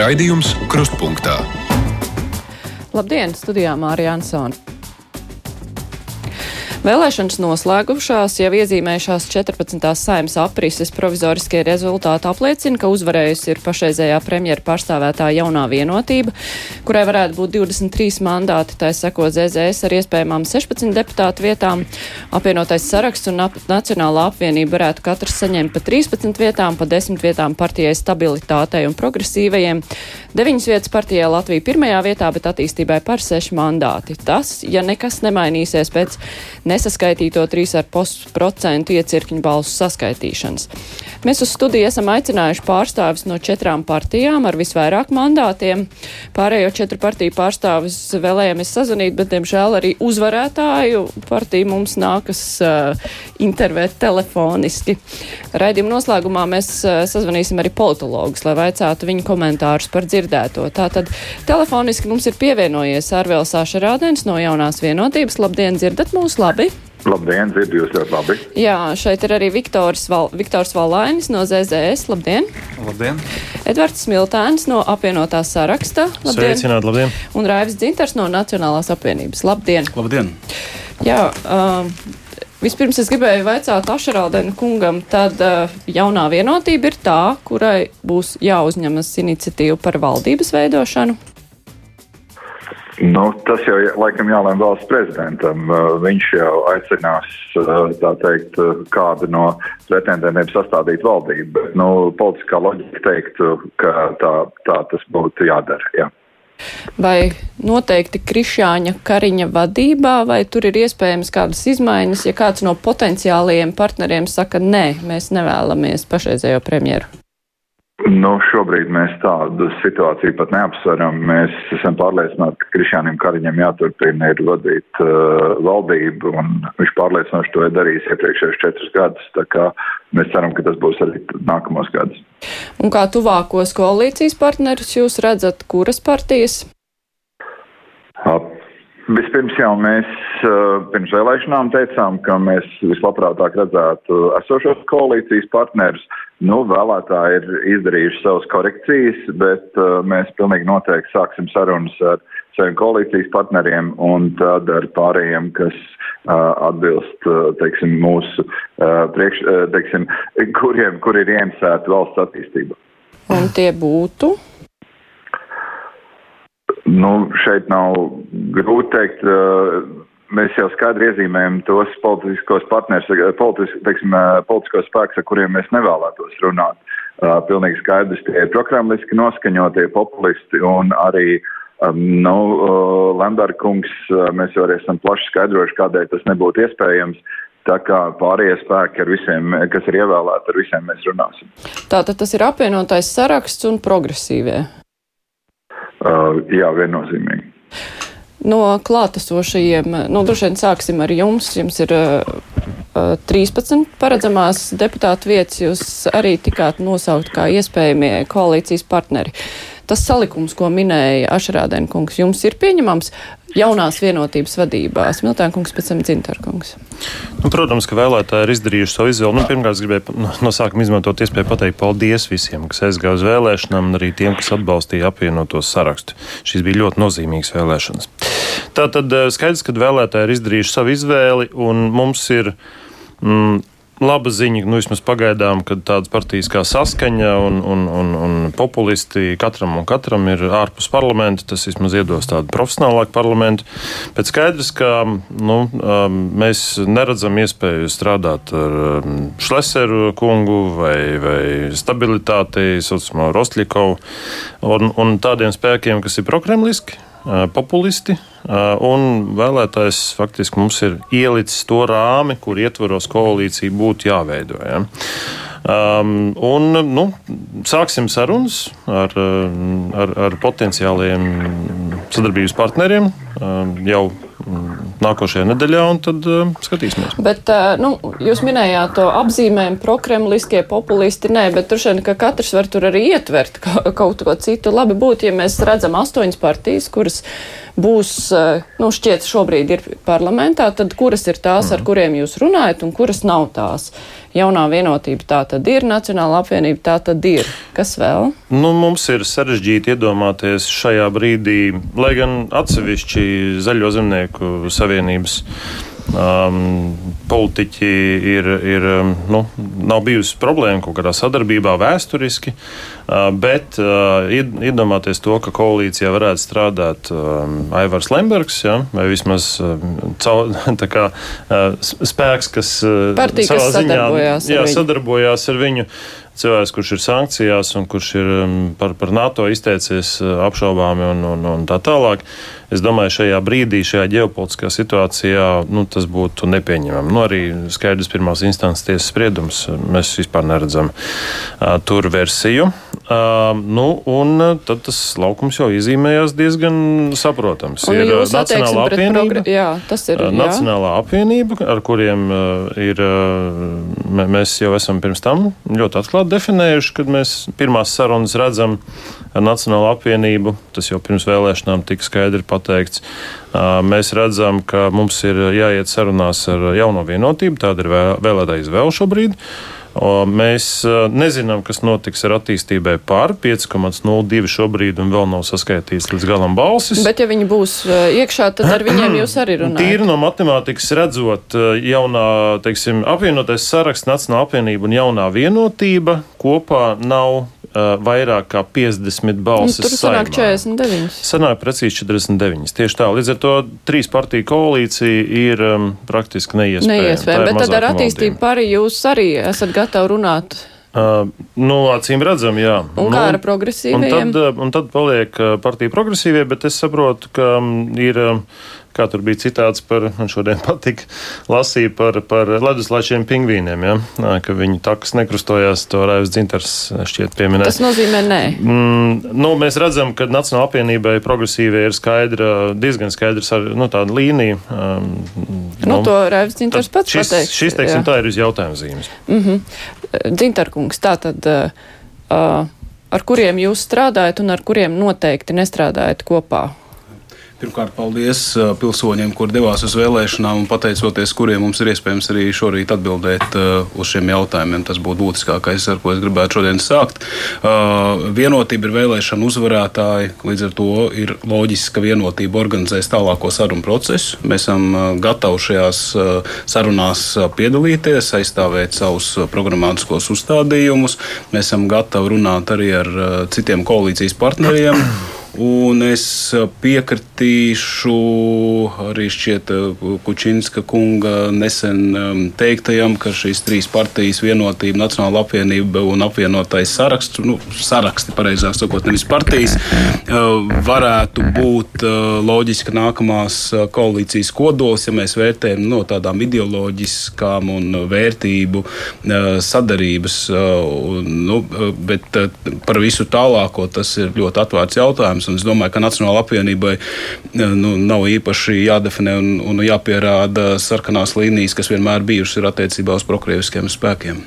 Raidījums Krustpunktā. Labdien, studijā Mārija Ansona. Vēlēšanas noslēgušās, jau iezīmējušās 14. saimnes aprises provizoriskie rezultāti apliecina, ka uzvarējusi ir pašreizējā premjera pārstāvētā jaunā vienotība, kurai varētu būt 23 mandāti, tā seko ZZS ar iespējamām 16 deputātu vietām. Apvienotais saraksts un ap Nacionālā apvienība varētu katrs saņemt pa 13 vietām, pa 10 vietām partijai stabilitātei un progresīvajiem. 9 vietas partijai Latvija pirmajā vietā, bet attīstībai par 6 mandāti. Tas, ja nekas nemainīsies pēc nesaskaitīto 3,5% iecirkņu balsu saskaitīšanas. Mēs uz studiju esam aicinājuši pārstāvis no četrām partijām ar visvairāk mandātiem. Pārējo četru partiju pārstāvis vēlējamies sazvanīt, bet, diemžēl, arī uzvarētāju partiju mums nākas uh, intervēt telefoniski. Raidījuma noslēgumā mēs uh, sazvanīsim arī politologus, lai vaicātu viņu komentārus par dzirdēto. Tātad telefoniski mums ir pievienojies Arvēls Ašarādens no jaunās vienotības. Labdien, dzirdat mūs labi! Labdien, dzirdu jūs ļoti labi. Jā, šeit ir arī Viktors, Val, Viktors Valainis no ZZS. Labdien! Labdien! Edvards Smiltēns no apvienotā saraksta. Labdien! Sveicināt, labdien! Un Raivis Dzintars no Nacionālās apvienības. Labdien! Labdien! Jā, um, Vispirms es gribēju vaicāt Ašaraldenu kungam, tad uh, jaunā vienotība ir tā, kurai būs jāuzņemas iniciatīva par valdības veidošanu. Nu, tas jau laikam jālēm valsts prezidentam. Uh, viņš jau aicinās, uh, teikt, uh, kādu no pretendentiem sastādīt valdību. Bet, nu, politiskā loģika teiktu, ka tā, tā tas būtu jādara. Jā. Vai noteikti Krišāņa Kariņa vadībā, vai tur ir iespējams kādas izmaiņas, ja kāds no potenciālajiem partneriem saka, nē, mēs nevēlamies pašreizējo premjeru? Nu, šobrīd mēs tādu situāciju pat neapsveram. Mēs esam pārliecināti, ka Krišānam Kariņam jāturpina ir vadīt uh, valdību, un viņš pārliecinoši to ir darījis iepriekšējos četrus gadus. Tā kā mēs ceram, ka tas būs arī nākamos gadus. Un kā tuvākos koalīcijas partnerus jūs redzat, kuras partijas? Uh, Vispirms jau mēs uh, pirms vēlēšanām teicām, ka mēs vislabprātāk redzētu esošos koalīcijas partnerus. Nu, vēlētāji ir izdarījuši savas korekcijas, bet uh, mēs pilnīgi noteikti sāksim sarunas ar saviem koalīcijas partneriem un tad ar pārējiem, kas uh, atbilst, uh, teiksim, mūsu uh, priekš, uh, teiksim, kuriem, kur ir ieinteresēti valsts attīstība. Un tie būtu? Nu, šeit nav grūti teikt. Uh, mēs jau skaidri iezīmējam tos politiskos partners, eh, politis, teiksim, eh, politiskos spēkus, ar kuriem mēs nevēlētos runāt. Uh, pilnīgi skaidrs, tie ir prokremliski noskaņotie populisti un arī, um, nu, uh, Lemdara kungs, uh, mēs jau arī esam plaši skaidrojuši, kādēļ tas nebūtu iespējams. Tā kā pārējie spēki, ar visiem, kas ir ievēlēti, ar visiem mēs runāsim. Tātad tas ir apvienotais saraksts un progresīvie. Uh, jā, viennozīmīgi. No klātesošajiem, nu, droši vien sāksim ar jums. Jums ir uh, 13 paredzamās deputātu vietas. Jūs arī tikāt nosaukt kā iespējamie koalīcijas partneri. Tas salikums, ko minēja Ašrādēna kungs, jums ir pieņemams jaunās vienotības vadībā. Smiltēna kungs, pēc tam Dzintar kungs. Nu, protams, ka vēlētāji ir izdarījuši savu izvēli. Nu, pirmkārt, es gribēju no, no sākuma izmantot iespēju pateikt paldies visiem, kas aizgāja uz vēlēšanām, un arī tiem, kas atbalstīja apvienotos sarakstu. Šīs bija ļoti nozīmīgas vēlēšanas. Tā tad eh, skaidrs, ka vēlētāji ir izdarījuši savu izvēli, un mums ir. Mm, laba ziņa, nu, vismaz pagaidām, ka tādas partijas kā saskaņa un, un, un, un populisti katram un katram ir ārpus parlamenta. Tas vismaz iedos tādu profesionālāku parlamentu. Bet skaidrs, ka nu, um, mēs neredzam iespēju strādāt ar um, Šleseru kungu vai, vai stabilitāti, saucamo Rostļikovu un, un tādiem spēkiem, kas ir prokremliski, populisti Un vēlētājs faktiski mums ir ielicis to rāmi, kur ietvaros koalīcija būtu jāveido. Ja? Um, un, nu, sāksim sarunas ar, ar, ar potenciāliem sadarbības partneriem um, jau nākošajā nedēļā, un tad uh, skatīsimies. Bet, uh, nu, jūs minējāt to apzīmējumu prokremliskie populisti, nē, bet tur šeit, ka katrs var tur arī ietvert kaut ko citu. Labi būtu, ja mēs redzam astoņas partijas, kuras būs, nu, šķiet, šobrīd ir parlamentā, tad kuras ir tās, ar kuriem jūs runājat, un kuras nav tās? Jaunā vienotība tā tad ir, Nacionāla apvienība tā tad ir. Kas vēl? Nu, mums ir sarežģīti iedomāties šajā brīdī, lai gan atsevišķi Zaļo zemnieku savienības um, politiķi ir, ir nu, nav bijusi problēma kaut kādā sadarbībā vēsturiski, uh, bet uh, iedomāties to, ka koalīcijā varētu strādāt um, Aivars Lembergs, ja, vai vismaz um, caur, kā, uh, spēks, kas uh, Partija, savā kas ziņā sadarbojās jā, sadarbojās ar viņu cilvēks, kurš ir sankcijās un kurš ir um, par, par NATO izteicies uh, apšaubāmi un, un, un tā tālāk. Es domāju, šajā brīdī, šajā ģeopolitiskā situācijā, nu, tas būtu nepieņemami. Nu, arī skaidrs pirmās instances tiesas spriedums. Mēs vispār neredzam uh, tur versiju. Uh, nu, un tad tas laukums jau izīmējās diezgan saprotams. Un ir Nacionālā apvienība, jā, tas ir, jā. Nacionālā apvienība, ar kuriem uh, ir, uh, mēs jau esam pirms tam ļoti atklāti definējuši, kad mēs pirmās sarunas redzam ar Nacionālo apvienību. Tas jau pirms vēlēšanām tika skaidri pateikts. Mēs redzam, ka mums ir jāiet sarunās ar jauno vienotību, tāda ir vēlētā izvēle šobrīd. Mēs nezinām, kas notiks ar attīstībai pār 5,02 šobrīd, un vēl nav saskaitīts līdz galam balsis. Bet, ja viņi būs iekšā, tad ar viņiem jūs arī runājat. Tīri no matemātikas redzot, jaunā, teiksim, apvienotais saraksts, Nacionāla apvienība un jaunā vienotība kopā nav uh, vairāk kā 50 balsis. Nu, tur sanāk 49. Sanāk precīzi 49. Tieši tā. Līdz ar to trīs partiju koalīcija ir um, praktiski neiespējama. Neiespējama, bet tad ar attīstību pārī jūs arī esat gatavi runāt. Uh, nu, acīm redzam, jā. Un kā nu, ar progresīviem? Un tad, un tad paliek partija progresīvie, bet es saprotu, ka ir. Kā tur bija citāts par, man šodien patika, lasīja par, par leduslāčiem pingvīniem, ja? ka viņi takas nekrustojās, to Raivs Dzintars šķiet pieminēja. Tas nozīmē nē. Mm, nu, mēs redzam, ka Nacionāla apvienībai progresīvie ir skaidra, diezgan skaidrs ar, nu, tāda līnija. Um, nu, nu, to Raivs Dzintars pats šis, pateiks. Šis, teiksim, jā. tā ir uz jautājuma zīmes. Mm -hmm. Dzintarkungs, tā tad. Uh, ar kuriem jūs strādājat un ar kuriem noteikti nestrādājat kopā? Pirmkārt, paldies pilsoņiem, kur devās uz vēlēšanām, un pateicoties kuriem mums ir iespējams arī šorīt atbildēt uz šiem jautājumiem. Tas būtu būtiskākais, ar ko es gribētu šodien sākt. Vienotība ir vēlēšana uzvarētāji, līdz ar to ir loģiski, ka vienotība organizēs tālāko sarunu procesu. Mēs esam gatavi šajās sarunās piedalīties, aizstāvēt savus programmatiskos uzstādījumus. Mēs esam gatavi runāt arī ar citiem koalīcijas partneriem. Un es piekritīšu arī šķiet Kučinska kunga nesen um, teiktajam, ka šīs trīs partijas vienotība, Nacionāla apvienība un apvienotais saraksts, nu, saraksti, pareizāk sakot, nevis partijas, uh, varētu būt loģiski nākamās koalīcijas kodols, ja mēs vērtējam no tādām ideoloģiskām un vērtību sadarības. Nu, bet par visu tālāko tas ir ļoti atvērts jautājums jautājums. Es domāju, ka Nacionāla apvienībai eh, nu, nav īpaši jādefinē un, un jāpierāda sarkanās līnijas, kas vienmēr bijušas ir attiecībā uz prokrieviskiem spēkiem.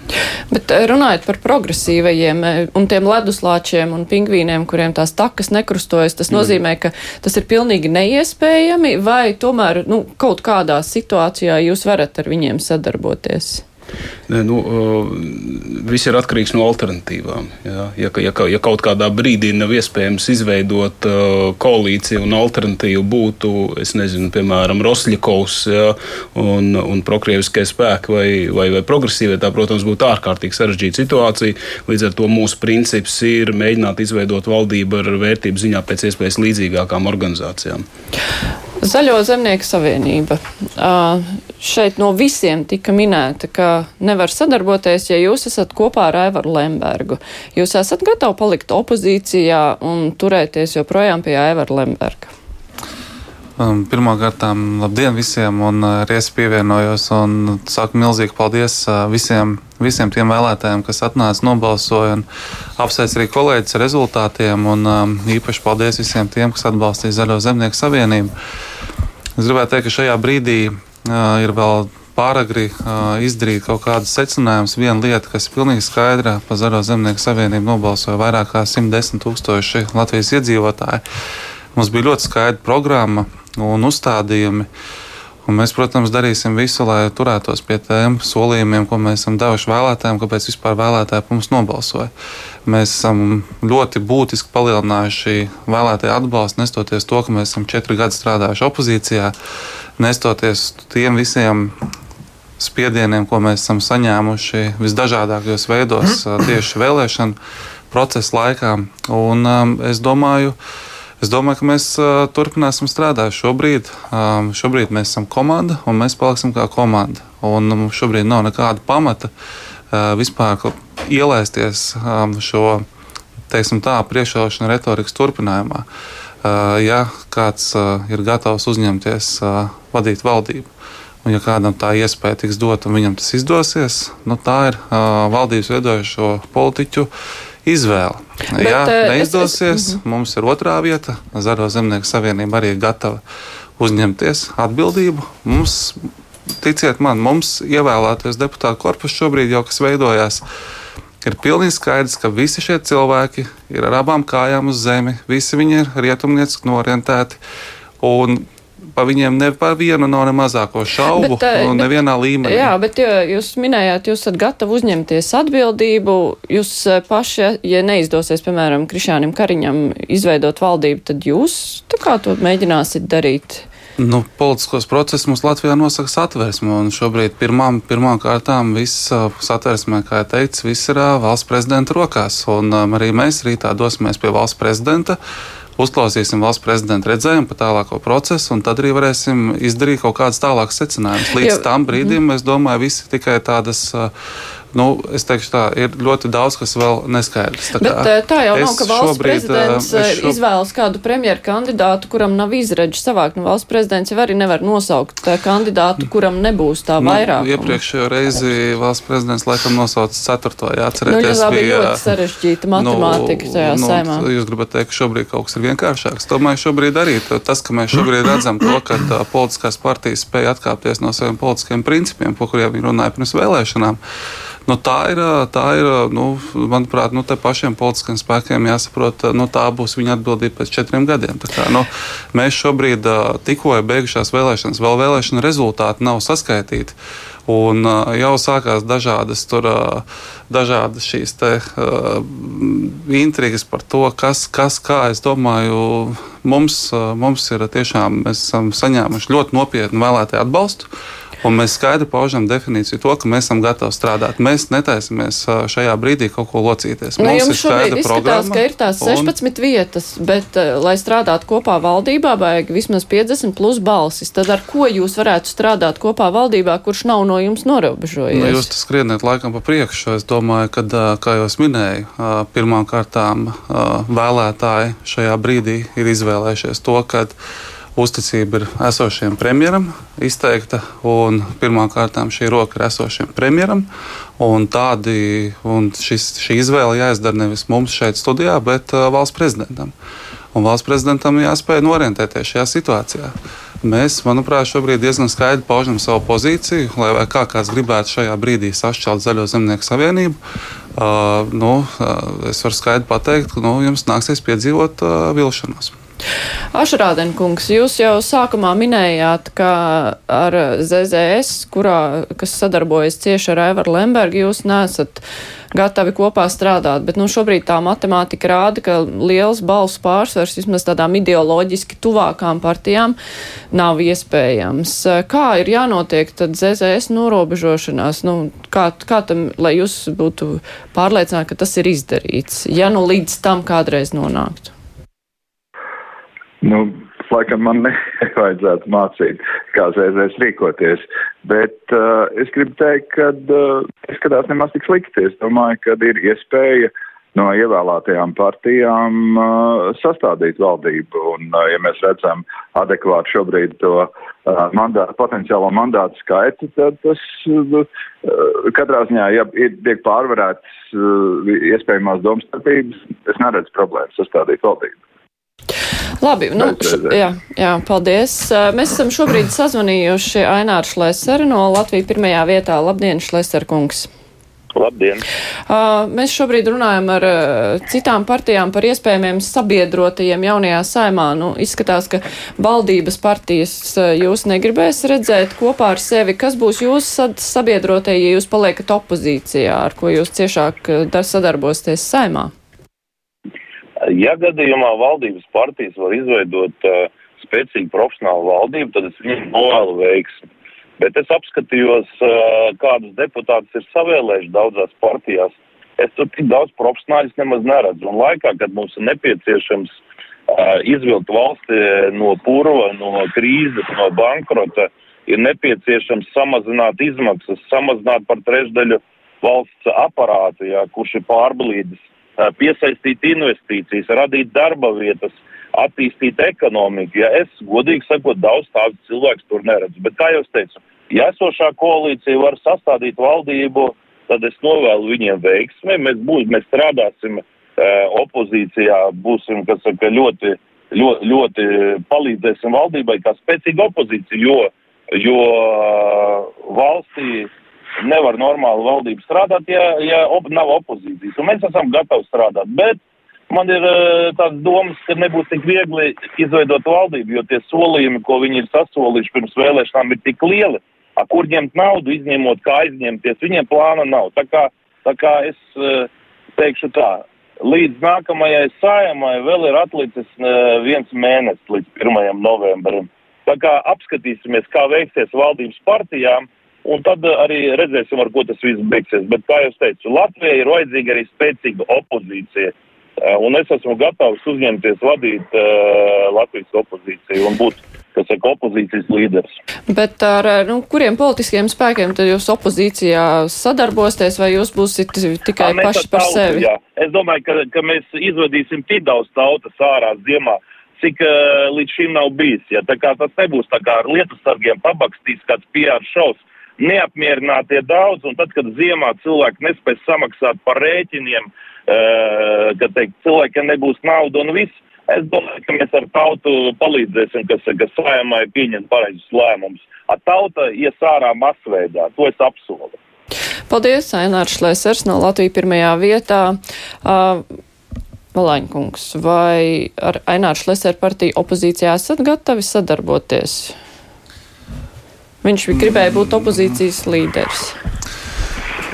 Bet eh, runājot par progresīvajiem eh, un tiem leduslāčiem un pingvīniem, kuriem tās takas nekrustojas, tas nozīmē, ka tas ir pilnīgi neiespējami, vai tomēr nu, kaut kādā situācijā jūs varat ar viņiem sadarboties? Nu, viss ir atkarīgs no alternatīvām. Ja, ja, ja, ja kaut kādā brīdī nav iespējams izveidot uh, koalīciju un alternatīvu būtu, nezinu, piemēram, Rosļakovs ja, un, un prokrieviskie spēki vai, vai, vai progresīvie, tā, protams, būtu ārkārtīgi sarežģīta situācija. Līdz ar to mūsu princips ir mēģināt izveidot valdību ar vērtību ziņā pēc iespējas līdzīgākām organizācijām. Zaļo zemnieku savienība. Uh, šeit no visiem tika minēta, ka nevar sadarboties, ja jūs esat kopā ar Aivaru Lembergu. Jūs esat gatavi palikt opozīcijā un turēties joprojām pie Aivara Lemberga. Um, Pirmkārt, labdien visiem, un arī es pievienojos un saku milzīgi paldies visiem, visiem tiem vēlētājiem, kas atnāca, nobalsoja un apsveic arī kolēģis ar rezultātiem, un um, īpaši paldies visiem tiem, kas atbalstīja Zaļo zemnieku savienību. Es gribētu teikt, ka šajā brīdī uh, ir vēl pāragri uh, izdarīt kaut kādus secinājumus. Viena lieta, kas ir pilnīgi skaidra, par Zaļo zemnieku savienību nobalsoja vairāk kā 110 tūkstoši Latvijas iedzīvotāji. Mums bija ļoti skaidra programma un uzstādījumi. Un mēs, protams, darīsim visu, lai turētos pie tiem solījumiem, ko mēs esam devuši vēlētājiem, kāpēc vispār vēlētāji mums nobalsoja. Mēs esam ļoti būtiski palielinājuši vēlētāju atbalstu, nestoties to, ka mēs esam četri gadi strādājuši opozīcijā, nestoties tiem visiem spiedieniem, ko mēs esam saņēmuši visdažādākajos veidos tieši vēlēšanu procesa laikā. Un, um, es domāju, Es domāju, ka mēs uh, turpināsim strādāt. Šobrīd, um, šobrīd mēs esam komanda un mēs paliksim kā komanda. Un mums šobrīd nav nekāda pamata uh, vispār ielaisties um, šo tā, priekšvēlēšana retorikas turpinājumā. Uh, ja kāds uh, ir gatavs uzņemties uh, vadīt valdību, Un, ja kādam tā iespēja tiks dota un viņam tas izdosies, nu, tā ir valdības veidojošo politiķu izvēle. Bet, ja neizdosies, es, es, mums ir otrā vieta. Zaļo zemnieku savienība arī ir gatava uzņemties atbildību. Mums, ticiet man, mums ievēlētais deputātu korpus šobrīd jau kas veidojās. Ir pilnīgi skaidrs, ka visi šie cilvēki ir ar abām kājām uz zemi, visi viņi ir rietumnieciski norientēti. Un par viņiem ne par vienu nav ne mazāko šaubu, bet, uh, nevienā līmenī. Jā, bet jūs minējāt, jūs esat gatavi uzņemties atbildību. Jūs eh, paši, ja neizdosies, piemēram, Krišānam Kariņam izveidot valdību, tad jūs kā to mēģināsiet darīt? Nu, politiskos procesus mums Latvijā nosaka satversme. Šobrīd pirmām, pirmām kārtām viss satversmē, kā jau teicu, viss ir valsts prezidenta rokās. Un arī mēs rītā dosimies pie valsts prezidenta. Uh, uzklausīsim valsts prezidenta redzējumu par tālāko procesu, un tad arī varēsim izdarīt kaut kādas tālākas secinājumus. Līdz jo, tam brīdim, mm. es domāju, visi tikai tādas. Nu, es teikšu, tā ir ļoti daudz, kas vēl neskaidrs. Tā, Bet, kā, tā jau nav, ka valsts šobrīd, prezidents šo... izvēlas kādu premjeru kandidātu, kuram nav izredzi savākt. Nu, valsts prezidents jau arī nevar nosaukt kandidātu, kuram nebūs tā nu, vairāk. Iepriekšējo reizi valsts prezidents laikam nosauca ceturto. Jāatcerieties, nu, bija ļoti sarežģīta matemātika nu, tajā nu, saimā. Jūs gribat teikt, ka šobrīd kaut kas ir vienkāršāks. Tomēr šobrīd arī tas, ka mēs šobrīd redzam to, ka tā, politiskās partijas spēja atkāpties no saviem politiskiem principiem, par kuriem viņi runāja pirms vēlēšanām. Nu, tā ir, tā ir nu, manuprāt, nu, pašiem politiskiem spēkiem jāsaprot, nu, tā būs viņa atbildība pēc četriem gadiem. Kā, nu, mēs šobrīd tikko ir beigušās vēlēšanas, vēl vēlēšana rezultāti nav saskaitīti. Un jau sākās dažādas, tur, dažādas šīs te, uh, intrigas par to, kas, kas kā. Es domāju, mums, mums ir tiešām, mēs esam saņēmuši ļoti nopietnu vēlētāju atbalstu. Uh, Un mēs skaidri paužam definīciju to, ka mēs esam gatavi strādāt. Mēs netaisamies šajā brīdī kaut ko locīties. Nu, Mums ir skaidra programma. ka ir tās 16 un... vietas, bet, lai strādātu kopā valdībā, vajag vismaz 50 plus balsis. Tad ar ko jūs varētu strādāt kopā valdībā, kurš nav no jums norobežojies? Nu, jūs skrieniet laikam pa priekšu. Es domāju, ka, kā jau es minēju, pirmām kārtām vēlētāji šajā brīdī ir izvēlējušies to, ka uzticība ir esošajam premjeram izteikta, un pirmkārt šī roka ir esošajam premjeram. Un tādi, un šis, šī izvēle jāizdara nevis mums šeit studijā, bet uh, valsts prezidentam. Un valsts prezidentam jāspēj orientēties šajā situācijā. Mēs, manuprāt, šobrīd diezgan skaidri paužam savu pozīciju, lai kā kāds gribētu šajā brīdī sašķelt Zaļo zemnieku savienību. Uh, nu, uh, es varu skaidri pateikt, ka nu, jums nāksies piedzīvot uh, vilšanos. Ašrādenkungs, jūs jau sākumā minējāt, ka ar ZZS, kurā, kas sadarbojas cieši ar Aivaru Lembergu, jūs nesat gatavi kopā strādāt, bet nu, šobrīd tā matemātika rāda, ka liels balsu pārsvars vismaz tādām ideoloģiski tuvākām partijām nav iespējams. Kā ir jānotiek tad ZZS norobežošanās? Nu, kā, kā tam, lai jūs būtu pārliecināti, ka tas ir izdarīts, ja nu līdz tam kādreiz nonāktu? Nu, laikam man nevajadzētu mācīt, kā zēzēs rīkoties, bet uh, es gribu teikt, ka uh, izskatās nemaz tik slikti. Es domāju, ka ir iespēja no ievēlētajām partijām uh, sastādīt valdību. Un, uh, ja mēs redzam adekvāti šobrīd to uh, mandātu, potenciālo mandātu skaitu, tad tas uh, katrā ziņā, ja ir tiek pārvarēts uh, iespējamās domstarpības, es neredzu problēmu sastādīt valdību. Labi, nu, š, jā, jā, paldies. Mēs esam šobrīd sazvanījuši Aināru Šleseru no Latvijas pirmajā vietā. Labdien, Šleser kungs! Labdien! Uh, mēs šobrīd runājam ar uh, citām partijām par iespējamiem sabiedrotajiem jaunajā saimā. Nu, izskatās, ka valdības partijas uh, jūs negribēs redzēt kopā ar sevi. Kas būs jūsu sabiedrotie, ja jūs paliekat opozīcijā, ar ko jūs ciešāk sadarbosieties saimā? Ja gadījumā valdības partijas var izveidot uh, spēcīgu profesionālu valdību, tad es viņiem novēlu veiksmi. Bet es apskatījos, kādus deputātus ir savēlējuši daudzās partijās. Es tur tik daudz profesionāļus nemaz neredzu. Un laikā, kad mums ir nepieciešams uh, izvilkt valsti no purva, no krīzes, no bankrota, ir nepieciešams samazināt izmaksas, samazināt par trešdaļu valsts aparātu, jā, kurš ir pārblīdis, uh, piesaistīt investīcijas, radīt darba vietas, attīstīt ekonomiku. Ja es, godīgi sakot, daudz tādu cilvēku tur neredzu. Bet, kā jau teicu, ja esošā koalīcija var sastādīt valdību, tad es novēlu viņiem veiksmi. Mēs, būs, mēs strādāsim e, opozīcijā, būsim, saka, ļoti, ļoti, ļoti palīdzēsim valdībai kā spēcīga opozīcija, jo, jo valstī nevar normāli valdība strādāt, ja, ja op, nav opozīcijas. Un mēs esam gatavi strādāt. Bet man ir uh, tāds domas, ka nebūs tik viegli izveidot valdību, jo tie solījumi, ko viņi ir sasolījuši pirms vēlēšanām, ir tik lieli. A, kur ņemt naudu, izņemot, kā aizņemties, viņiem plāna nav. Tā kā, tā kā es uh, teikšu tā, līdz nākamajai sājumai vēl ir atlicis uh, viens mēnesis līdz 1. novembrim. Tā kā apskatīsimies, kā veiksies valdības partijām, un tad arī redzēsim, ar ko tas viss beigsies. Bet, kā jau teicu, Latvijai ir vajadzīga arī spēcīga opozīcija. Eh, un es esmu gatavs uzņemties vadīt uh, Latvijas opozīciju un būt, kas saka, opozīcijas līderis. Bet ar nu, kuriem politiskiem spēkiem tad jūs opozīcijā sadarbosieties, vai jūs būsiet tikai A, paši par tautu, sevi? Jā. Es domāju, ka, ka mēs izvadīsim tik daudz tautas ārā ziemā, cik uh, līdz šim nav bijis. Ja? Tā kā tas nebūs tā kā ar lietusargiem pabakstīts kāds PR šaus. Neapmierinātie daudz, un tad, kad ziemā cilvēki nespēs samaksāt par rēķiniem, ka teikt, cilvēkiem nebūs nauda un viss. Es domāju, ka mēs ar tautu palīdzēsim, kas, kas sājumai pieņem pareizus lēmumus. A tauta ies ārā masveidā, to es apsolu. Paldies, Ainārs Šlēsers no Latvijas pirmajā vietā. Uh, Valaņkungs, vai ar Aināru Šlēseru partiju opozīcijā esat gatavi sadarboties? Viņš gribēja būt opozīcijas līderis.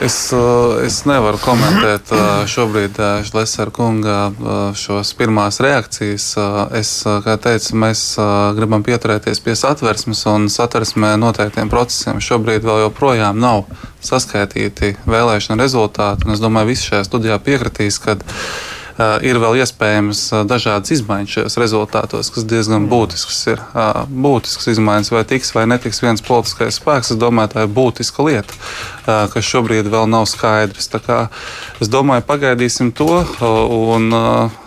Es, eh, es nevaru komentēt eh, šobrīd eh, Lesera kunga šos pirmās reakcijas. Es, kā teicu, mēs gribam pieturēties pie satversmes un satversmē noteiktiem procesiem. Šobrīd vēl joprojām nav saskaitīti vēlēšana rezultāti, un es domāju, visi šajā studijā piekritīs, ka ir vēl iespējams eh, dažādas izmaiņas šajos rezultātos, kas diezgan būtisks ir. Eh, būtisks izmaiņas, vai tiks vai netiks viens politiskais spēks, es domāju, tā ir būtiska lieta, kas šobrīd vēl nav skaidrs. Es domāju, pagaidīsim to, un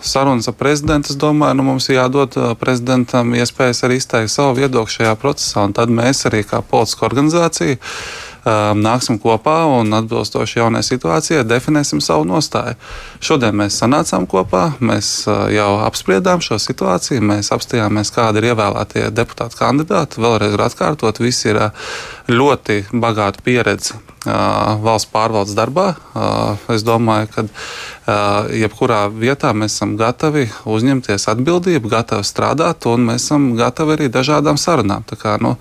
sarunas ar prezidentu, es domāju, nu, mums jādod prezidentam iespējas arī izteikt savu viedokli šajā procesā, un tad mēs arī kā politiska organizācija nāksim kopā un atbilstoši jaunai situācijai definēsim savu nostāju. Šodien mēs sanācām kopā, mēs uh, jau apspriedām šo situāciju, mēs apstājāmies, kādi ir ievēlētie deputāti kandidāti. Vēlreiz var atkārtot, visi ir uh, ļoti bagāta pieredze uh, valsts pārvaldes darbā. Es domāju, ka jebkurā vietā mēs esam gatavi uzņemties atbildību, gatavi strādāt, un mēs esam gatavi arī dažādām sarunām. Tā kā, nu,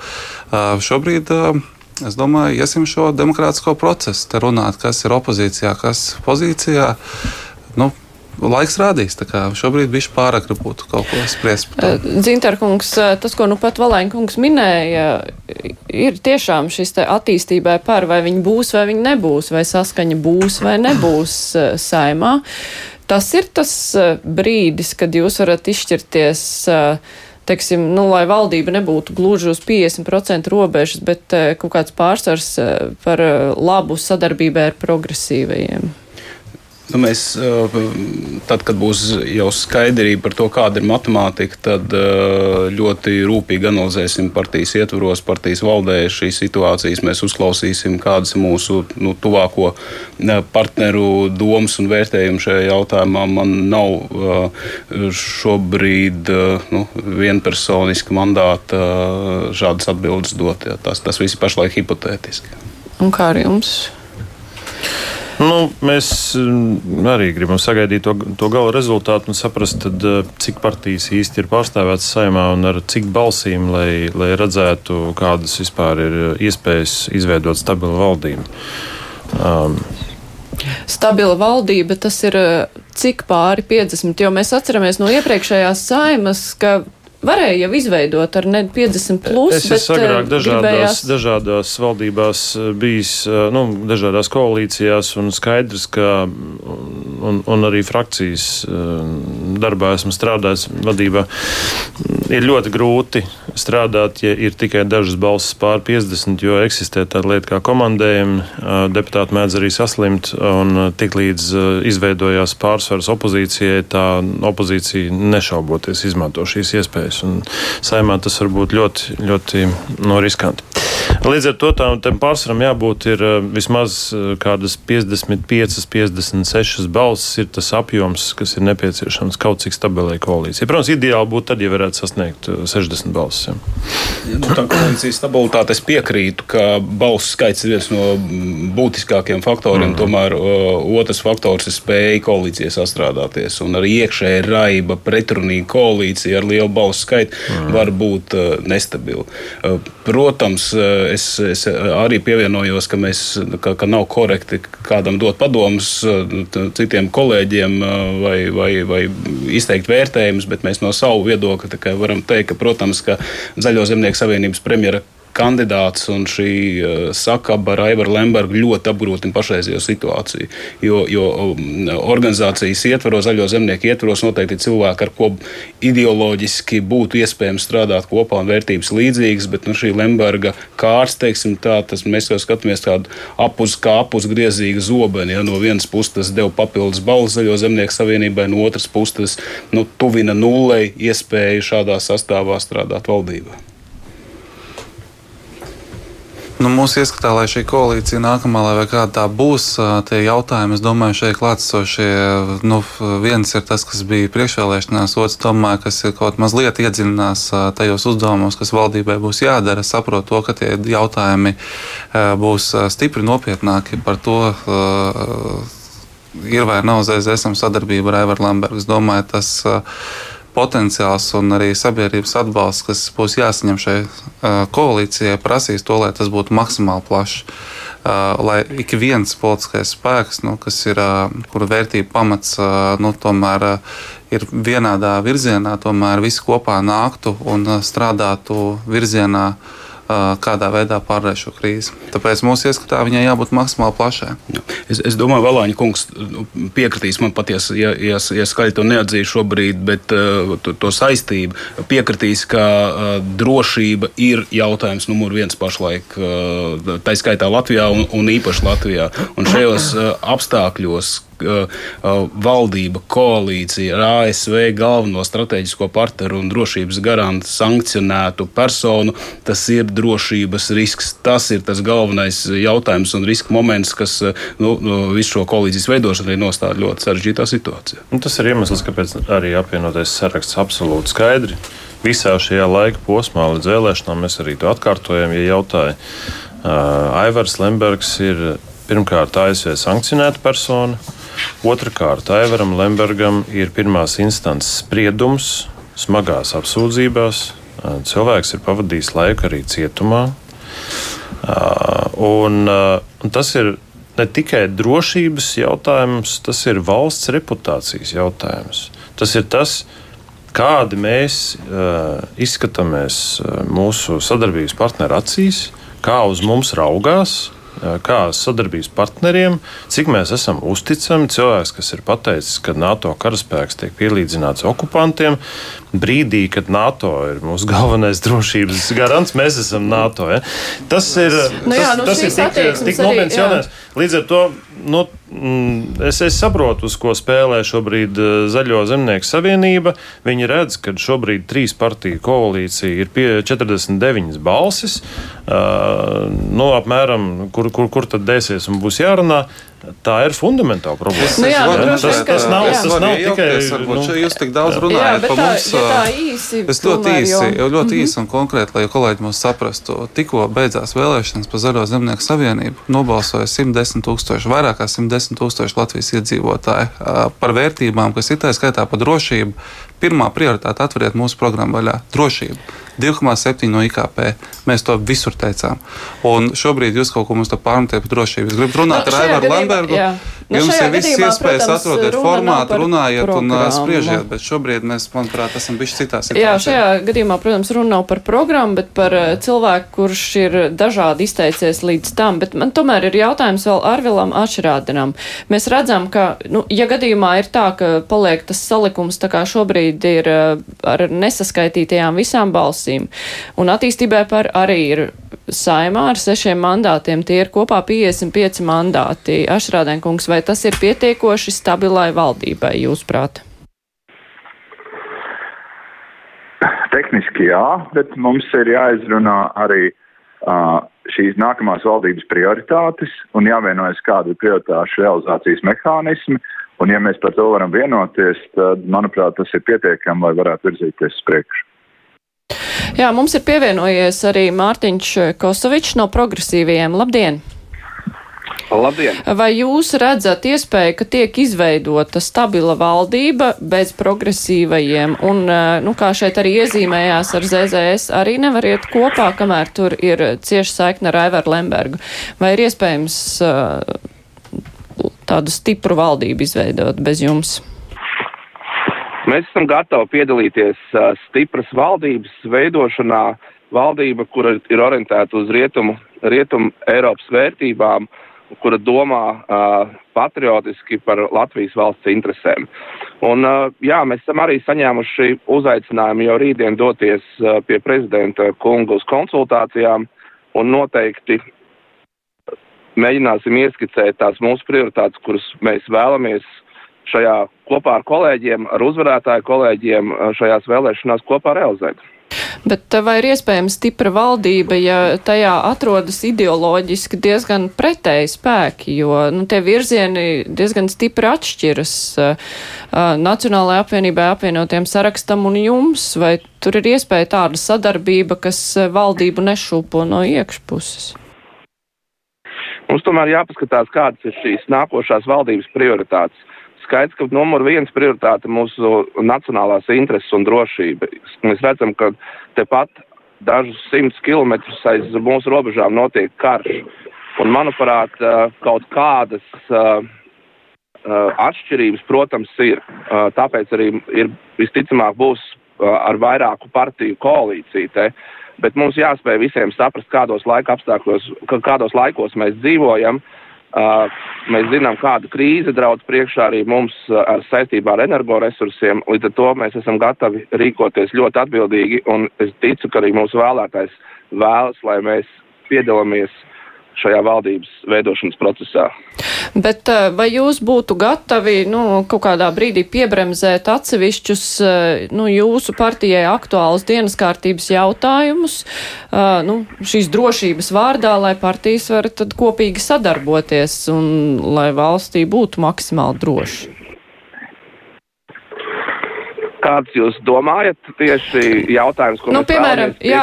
šobrīd Es domāju, iesim šo demokrātisko procesu, te runāt, kas ir opozīcijā, kas pozīcijā. Nu, Laiks rādīs, ka šobrīd bija pārāk būtu kaut ko spriest. Eh, Zintarkungs, eh, tas, ko nu pat Valēnkungs minēja, ir tiešām šis attīstībai par, vai viņi būs vai viņi nebūs, vai saskaņa būs vai nebūs eh, saimā. Tas ir tas brīdis, kad jūs varat izšķirties. Uh, teiksim, nu, lai valdība nebūtu gluži uz 50% robežas, bet eh, kaut kāds pārsvars eh, par eh, labu sadarbībai ar progresīvajiem. Nu, mēs, tad, kad būs jau skaidrība par to, kāda ir matemātika, tad ļoti rūpīgi analizēsim partijas ietvaros, partijas valdē šīs situācijas. Mēs uzklausīsim, kādas ir mūsu nu, tuvāko partneru domas un vērtējumi šajā jautājumā. Man nav šobrīd nu, vienpersoniski mandāta šādas atbildes dot. Jā. Tas, tas viss ir pašlaik hipotētiski. Un kā ar jums? Nu, mēs mm, arī gribam sagaidīt to, to gala rezultātu un saprast, tad, eh, cik partijas īsti ir pārstāvētas saimā un ar cik balsīm, lai, lai redzētu, kādas vispār ir iespējas izveidot stabilu valdību. Um, Stabila valdība, tas ir eh, cik pāri 50, jo mēs atceramies no iepriekšējās saimas, ka varēja jau izveidot ar ne 50 plus. Es esmu agrāk dažādās, gribējās... dažādās valdībās bijis, nu, dažādās koalīcijās un skaidrs, ka un, un arī frakcijas darbā esmu strādājis vadībā. Ir ļoti grūti strādāt, ja ir tikai dažas balsis pār 50, jo eksistē tāda lieta kā komandējumi. Deputāti mēdz arī saslimt un tiklīdz izveidojās pārsvars opozīcijai, tā opozīcija nešauboties izmanto šīs iespējas. Un saimā tas var būt ļoti, ļoti no riskanti. Līdz ar to tam, tam pārsvaram jābūt ir eh, vismaz eh, kādas 55, 56 balsis ir tas apjoms, kas ir nepieciešams kaut cik stabilai koalīcijai. Protams, ideāli būtu tad, ja varētu sasniegt 60 eh, balsis. Ja. Nu, tā koalīcijas stabilitāte es piekrītu, ka balsu skaits ir viens no būtiskākiem faktoriem. Mm. Tomēr otrs faktors ir spēja koalīcijai sastrādāties. Un arī iekšēji raiba, pretrunīga koalīcija ar lielu balsu skaitu mm. var būt nestabila. Protams, es, es arī pievienojos, ka, mēs, ka, ka nav korekti kādam dot padomus citiem kolēģiem vai, vai, vai izteikt vērtējumus, bet mēs no savu viedokļa varam teikt, ka, protams, ka Zaļo zemnieku savienības premjera kandidāts un šī uh, sakaba ar Aivaru Lembergu ļoti apgrūtina pašreizējo situāciju. Jo, jo um, organizācijas ietvaros, zaļo zemnieku ietvaros noteikti cilvēki, ar ko ideoloģiski būtu iespējams strādāt kopā un vērtības līdzīgas, bet nu, šī Lemberga kārts, teiksim tā, tas mēs jau skatāmies tādu apuz kā apuzgriezīgu zobeni. Ja, no vienas puses tas deva papildus balvu zaļo zemnieku savienībai, no otras puses tas nu, tuvina nullei iespēju šādā sastāvā strādāt valdībā. Nu, mūsu ieskatā, lai šī koalīcija nākamā, lai kāda tā būs, tie jautājumi, es domāju, šeit klātsošie, nu, viens ir tas, kas bija priekšvēlēšanās, otrs, domāju, kas ir kaut mazliet iedziļinās tajos uzdevumos, kas valdībai būs jādara. Saprot to, ka tie jautājumi būs stipri nopietnāki par to ir vai nav ZSM sadarbība ar Aivaru Lambergu. Es domāju, tas potenciāls un arī sabiedrības atbalsts, kas būs jāsaņem šai koalīcijai, prasīs to, lai tas būtu maksimāli plašs. Lai ik viens politiskais spēks, nu, kas ir, kura vērtība pamats, nu, tomēr ir vienādā virzienā, tomēr visi kopā nāktu un strādātu virzienā, uh, kādā veidā pārvarēt šo krīzi. Tāpēc mūsu ieskatā viņai jābūt maksimāli plašai. Es, es domāju, Valāņa kungs nu, piekritīs man patiesi, ja, ja, ja skaļi to neatzīšu šobrīd, bet to, to saistību piekritīs, ka drošība ir jautājums numur viens pašlaik, tā skaitā Latvijā un, un īpaši Latvijā. Un šajos apstākļos, valdība, koalīcija ar ASV galveno strateģisko partneru un drošības garantu sankcionētu personu, tas ir drošības risks. Tas ir tas galvenais jautājums un riska moments, kas uh, nu, visu šo koalīcijas veidošanu arī nostāda ļoti sarežģītā situācijā. Un tas ir iemesls, kāpēc arī apvienotais saraksts absolūti skaidri. Visā šajā laika posmā līdz vēlēšanām mēs arī to atkārtojam, ja jautāja. Uh, Aivars Lembergs ir pirmkārt ASV sankcionēta persona. Otrakārt, Aivaram Lembergam ir pirmās instances spriedums smagās apsūdzībās. Cilvēks ir pavadījis laiku arī cietumā. Un, un tas ir ne tikai drošības jautājums, tas ir valsts reputācijas jautājums. Tas ir tas, kādi mēs izskatāmies mūsu sadarbības partneru acīs, kā uz mums raugās, kā sadarbības partneriem, cik mēs esam uzticami. Cilvēks, kas ir pateicis, ka NATO karaspēks tiek pielīdzināts okupantiem, brīdī, kad NATO ir mūsu galvenais drošības garants, mēs esam NATO. Ja? Tas ir, nu, jā, tas, nu, tas ir tik, tik nopietns jautājums. Līdz ar to nu, mm, es, es saprotu, uz ko spēlē šobrīd eh, Zaļo zemnieku savienība. Viņi redz, ka šobrīd trīs partiju koalīcija ir pie 49 balsis. Uh, nu, apmēram, kur, kur, kur tad dēsies un būs jārunā. Tā ir fundamentāla problēma. Nu jā, droši tas, ka- tas nav, jā. tas nav tikai. Varbūt, nu, nu, jūs tik daudz Jā, runājat par tā, mums. ja tā īsi. Es ļoti īsi, jau ļoti īsi un konkrēti, lai kolēģi mūs saprastu. Tikko beidzās vēlēšanas par Zaļo zemnieku savienību, nobalsoja 110 tūkstoši, vairāk kā 110 tūkstoši Latvijas iedzīvotāji par vērtībām, kas ir tā skaitā par drošību. Pirmā prioritāte atveriet mūsu programmu vaļā - drošība. 2,7 no IKP. Mēs to visur teicām. Un šobrīd jūs kaut ko mums pārmetējat par drošību. Es gribu runāt Nu, ar gadījumā- Lembergu. jā. Nu, Jums ir viss iespējas atrodiet formātu, runājiet un programmu. spriežiet, bet šobrīd mēs, manuprāt, esam bijuši citā situācijā. Jā, šajā gadījumā, protams, runa nav par programmu, bet par eh, cilvēku, kurš ir dažādi izteicies līdz tam. Bet man tomēr ir jautājums vēl Arvilam Ašrādinam. Mēs redzam, ka, nu, ja gadījumā ir tā, ka paliek tas salikums, tā kā šobrīd ir eh, ar nesaskaitītajām visām balsīm, un attīstībai par arī ir saimā ar sešiem mandātiem, tie ir kopā 55 mandāti. Ašrādenkungs, vai tas ir pietiekoši stabilai valdībai, jūsuprāt? Tehniski jā, bet mums ir jāizrunā arī uh, šīs nākamās valdības prioritātes un jāvienojas, kāda ir prioritāšu realizācijas mehānismi. Un, ja mēs par to varam vienoties, tad, manuprāt, tas ir pietiekami, lai varētu virzīties uz priekšu. Jā, mums ir pievienojies arī Mārtiņš Kosovičs no progresīvajiem. Labdien! Labdien! Vai jūs redzat iespēju, ka tiek izveidota stabila valdība bez progresīvajiem? Un, eh, nu, kā šeit arī iezīmējās ar ZZS, arī nevar iet kopā, kamēr tur ir cieši saikna ar Aivaru Lembergu. Vai ir iespējams eh, tādu stipru valdību izveidot bez jums? Mēs esam gatavi piedalīties stipras valdības veidošanā, valdība, kura ir orientēta uz rietumu, rietumu Eiropas vērtībām, kura domā uh, patriotiski par Latvijas valsts interesēm. Un, uh, jā, mēs esam arī saņēmuši uzaicinājumu jau rītdien doties uh, pie prezidenta kunga uz konsultācijām un noteikti mēģināsim ieskicēt tās mūsu prioritātes, kuras mēs vēlamies šajā kopā ar kolēģiem, ar uzvarētāju kolēģiem šajās vēlēšanās kopā realizēt. Bet vai ir iespējams stipra valdība, ja tajā atrodas ideoloģiski diezgan pretēji spēki, jo nu, tie virzieni diezgan stipri atšķiras uh, Nacionālajai apvienībai apvienotiem sarakstam un jums, vai tur ir iespēja tāda sadarbība, kas valdību nešūpo no iekšpuses? Mums tomēr jāpaskatās, kādas ir šīs nākošās valdības prioritātes. Skaidrs, ka numur viens prioritāte mūsu nacionālās intereses un drošība. Mēs redzam, ka tepat dažus simtus kilometrus aiz mūsu robežām notiek karš. Un, manuprāt, kaut kādas atšķirības, protams, ir. Tāpēc arī ir visticamāk būs ar vairāku partiju koalīciju. Te. Bet mums jāspēj visiem saprast, kādos laika kādos laikos mēs dzīvojam. Uh, mēs zinām, kāda krīze draudz priekšā arī mums uh, saistībā ar energoresursiem. Līdz ar to mēs esam gatavi rīkoties ļoti atbildīgi, un es ticu, ka arī mūsu vēlētājs vēlas, lai mēs piedalāmies šajā valdības veidošanas procesā. Bet vai jūs būtu gatavi nu, kaut kādā brīdī piebremzēt atsevišķus nu, jūsu partijai aktuālus dienas kārtības jautājumus nu, šīs drošības vārdā, lai partijas var tad kopīgi sadarboties un lai valstī būtu maksimāli droši? Kāds jūs domājat tieši jautājums, ko nu, mēs piemēram, jā,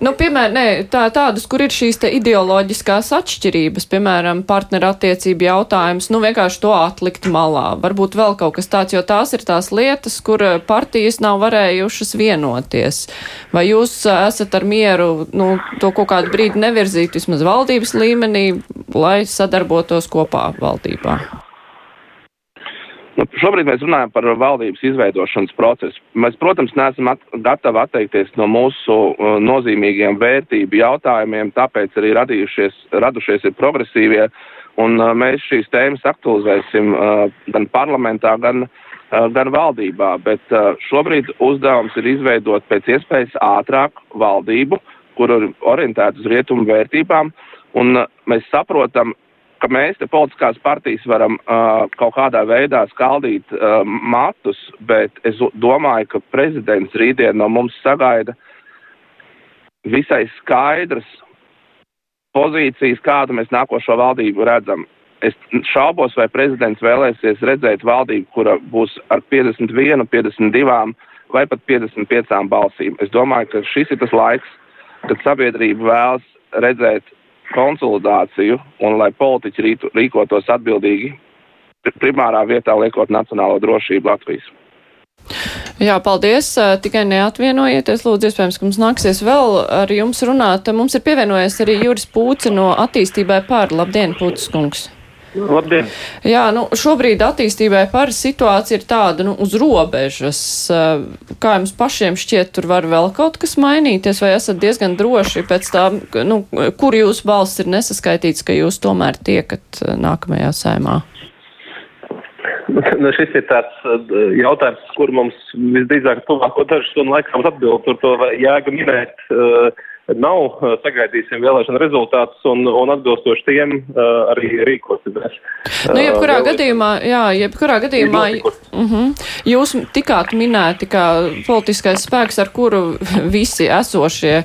nu, piemēram, nē, tā, tādas, kur ir šīs te ideoloģiskās atšķirības, piemēram, partnerattiecību jautājums, nu, vienkārši to atlikt malā. Varbūt vēl kaut kas tāds, jo tās ir tās lietas, kur partijas nav varējušas vienoties. Vai jūs esat ar mieru, nu, to kaut kādu brīdi nevirzīt vismaz valdības līmenī, lai sadarbotos kopā valdībā? Nu, šobrīd mēs runājam par valdības izveidošanas procesu. Mēs, protams, neesam at gatavi atteikties no mūsu uh, nozīmīgiem vērtību jautājumiem, tāpēc arī radījušies, radušies ir progresīvie, un uh, mēs šīs tēmas aktualizēsim uh, gan parlamentā, gan, uh, gan valdībā. Bet uh, šobrīd uzdevums ir izveidot pēc iespējas ātrāk valdību, kur ir orientēta uz rietumu vērtībām, un uh, mēs saprotam, ka mēs te politiskās partijas varam uh, kaut kādā veidā skaldīt uh, matus, bet es domāju, ka prezidents rītdien no mums sagaida visai skaidras pozīcijas, kādu mēs nākošo valdību redzam. es šaubos, vai prezidents vēlēsies redzēt valdību, kura būs ar 51, 52 vai pat 55 balsīm. Es domāju, ka šis ir tas laiks, kad sabiedrība vēlas redzēt konsolidāciju un lai politiķi rītu, rīkotos atbildīgi, primārā vietā liekot nacionālo drošību Latvijas. Jā, paldies. Tikai neatvienojieties, lūdzu, iespējams, ka mums nāksies vēl ar jums runāt. Mums ir pievienojies arī Juris Pūce no attīstībai pār. Labdien, Pūces kungs! Labdien! Jā, nu, šobrīd attīstībai par situāciju ir tāda, nu, uz robežas. Kā jums pašiem šķiet, tur var vēl kaut kas mainīties, vai esat diezgan droši pēc tā, nu, kur jūsu balss ir nesaskaitīts, ka jūs tomēr tiekat nākamajā saimā? Nu, šis ir tāds jautājums, kur mums visdrīzāk tuvāko dažu stundu laikā mums atbild, tur to jēga minēt. Uh, nav, sagaidīsim vēlēšana rezultātus un, un atbilstoši tiem uh, arī rīkosimies. Nu, jebkurā uh, gadījumā, jā, jebkurā gadījumā, uh -huh, jūs tikāt minēti kā politiskais spēks, ar kuru visi esošie,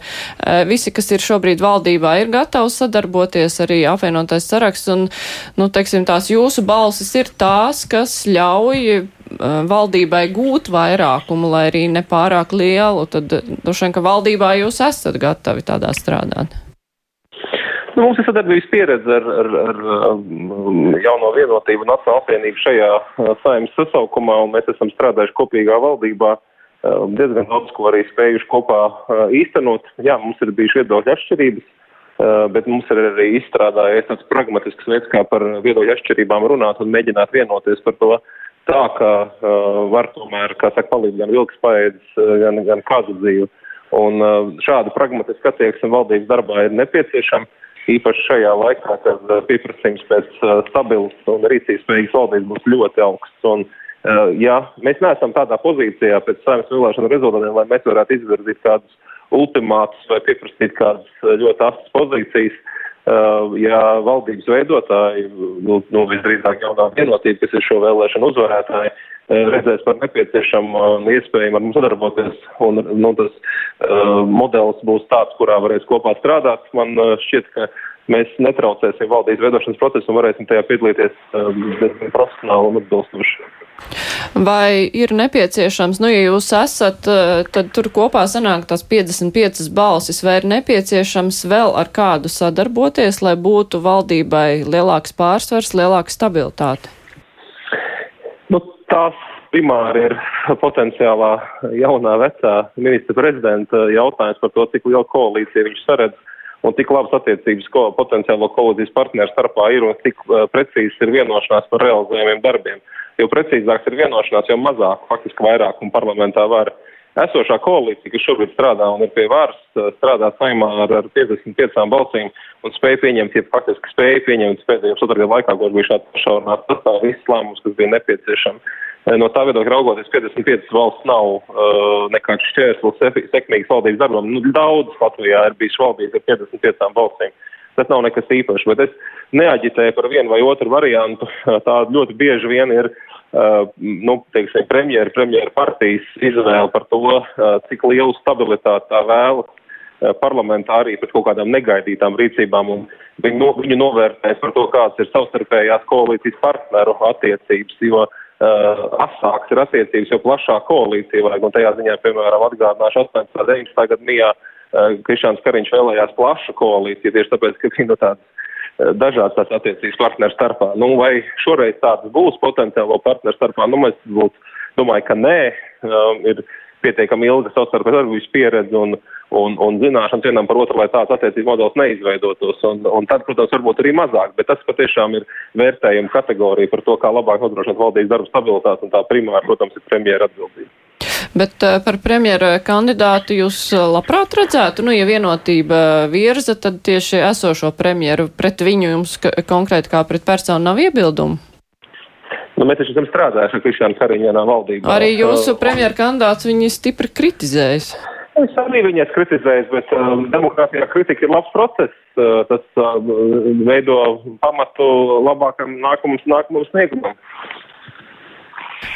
visi, kas ir šobrīd valdībā, ir gatavi sadarboties arī apvienotais saraksts un, nu, teiksim, tās jūsu balsis ir tās, kas ļauj valdībai gūt vairākumu, lai arī nepārāk lielu, tad droši vien, ka valdībā jūs esat gatavi tādā strādāt. Nu, mums ir sadarbības pieredze ar, ar, ar jauno vienotību Nacionālo apvienību šajā uh, saimnes sasaukumā, un mēs esam strādājuši kopīgā valdībā diezgan daudz, ko arī spējuši kopā uh, īstenot. Jā, mums ir bijuši viedokļu atšķirības, bet mums ir arī izstrādājies tāds pragmatisks veids, kā par viedokļu atšķirībām runāt un mēģināt vienoties par to, tā, ka uh, var tomēr, kā saka, palīdz gan vilks paēdis, gan, gan kādu dzīvi. Un uh, šāda pragmatiska attieksme valdības darbā ir nepieciešama, īpaši šajā laikā, kad uh, pieprasījums pēc uh, stabilas un rīcības spējīgas valdības būs ļoti augsts. Un, uh, ja mēs neesam tādā pozīcijā pēc saimnes vēlēšanu rezultātiem, lai mēs varētu izvirzīt kādus ultimātus vai pieprasīt kādas ļoti asas pozīcijas, ja valdības veidotāji, nu, nu visdrīzāk jaunā vienotība, kas ir šo vēlēšanu uzvarētāji, uh, redzēs par nepieciešamu un iespējamu ar mums sadarboties, un nu, tas uh, modelis būs tāds, kurā varēs kopā strādāt. Man uh, šķiet, ka mēs netraucēsim valdības veidošanas procesu un varēsim tajā piedalīties uh, profesionāli un atbilstoši. Vai ir nepieciešams, nu, ja jūs esat, eh, tad tur kopā sanāk tās 55 balsis, vai ir nepieciešams vēl ar kādu sadarboties, lai būtu valdībai lielāks pārsvars, lielāka stabilitāte? Nu, tās primāri ir potenciālā jaunā vecā ministra prezidenta jautājums par to, cik lielu koalīciju viņš saredz un cik labas attiecības ko, potenciālo koalīcijas partneru starpā ir un cik uh, precīzi ir vienošanās par realizējumiem darbiem. Jo precīzāks ir vienošanās, jo mazāk faktiski vairākumu parlamentā var. Esošā koalīcija, kas šobrīd strādā un ir pie varas, strādā saimā ar, ar 55 balsīm un spēja pieņemt, ja faktiski spēja pieņemt pēdējo pusotru gadu laikā, kurš bija šāds pašaurināts sastāv visus lēmumus, kas bija nepieciešami. No tā viedokļa raugoties, 55 valsts nav uh, nekāds šķērslis sekmīgas valdības darbam. Nu, daudz Latvijā ir bijis valdības ar 55 balsīm. Tas nav nekas īpašs, bet es neaģitēju par vienu vai otru variantu. Tā ļoti bieži vien ir uh, nu, teiksim, premjera, premjera partijas izvēle par to, uh, cik lielu stabilitāti tā vēlas parlamentā arī pēc kaut kādām negaidītām rīcībām, un viņi, no, viņi novērtēs par to, kāds ir savstarpējās koalīcijas partneru attiecības, jo uh, asāks ir attiecības, jo plašāk koalīcija vajag, un tajā ziņā, piemēram, atgādināšu 18. 19. gadu mijā uh, Krišāns Kariņš vēlējās plašu koalīciju, tieši tāpēc, ka viņi no tādas dažādas tās attiecības partneru starpā. Nu, vai šoreiz tādas būs potenciālo partneru starpā? Nu, mēs būtu, domāju, ka nē. Um, ir pietiekami ilga savstarpējas darbības pieredze un, un, un zināšanas vienam par otru, lai tāds attiecības modelis neizveidotos. Un, un tad, protams, varbūt arī mazāk, bet tas patiešām ir vērtējuma kategorija par to, kā labāk nodrošināt valdības darbu stabilitāti, un tā primāri, protams, ir premjera atbildība. Bet uh, par premjera kandidātu jūs uh, labprāt redzētu, nu, ja vienotība virza, tad tieši esošo premjeru pret viņu jums konkrēti kā pret personu nav iebildumu? Nu, mēs taču esam strādājuši ar Krišānu Kariņānā valdībā. Arī jūsu premjera kandidāts viņi stipri kritizējis. Es arī viņas kritizēju, bet um, demokrātijā kritika ir labs process. Uh, tas uh, veido pamatu labākam nākamums, nākamam sniegumam.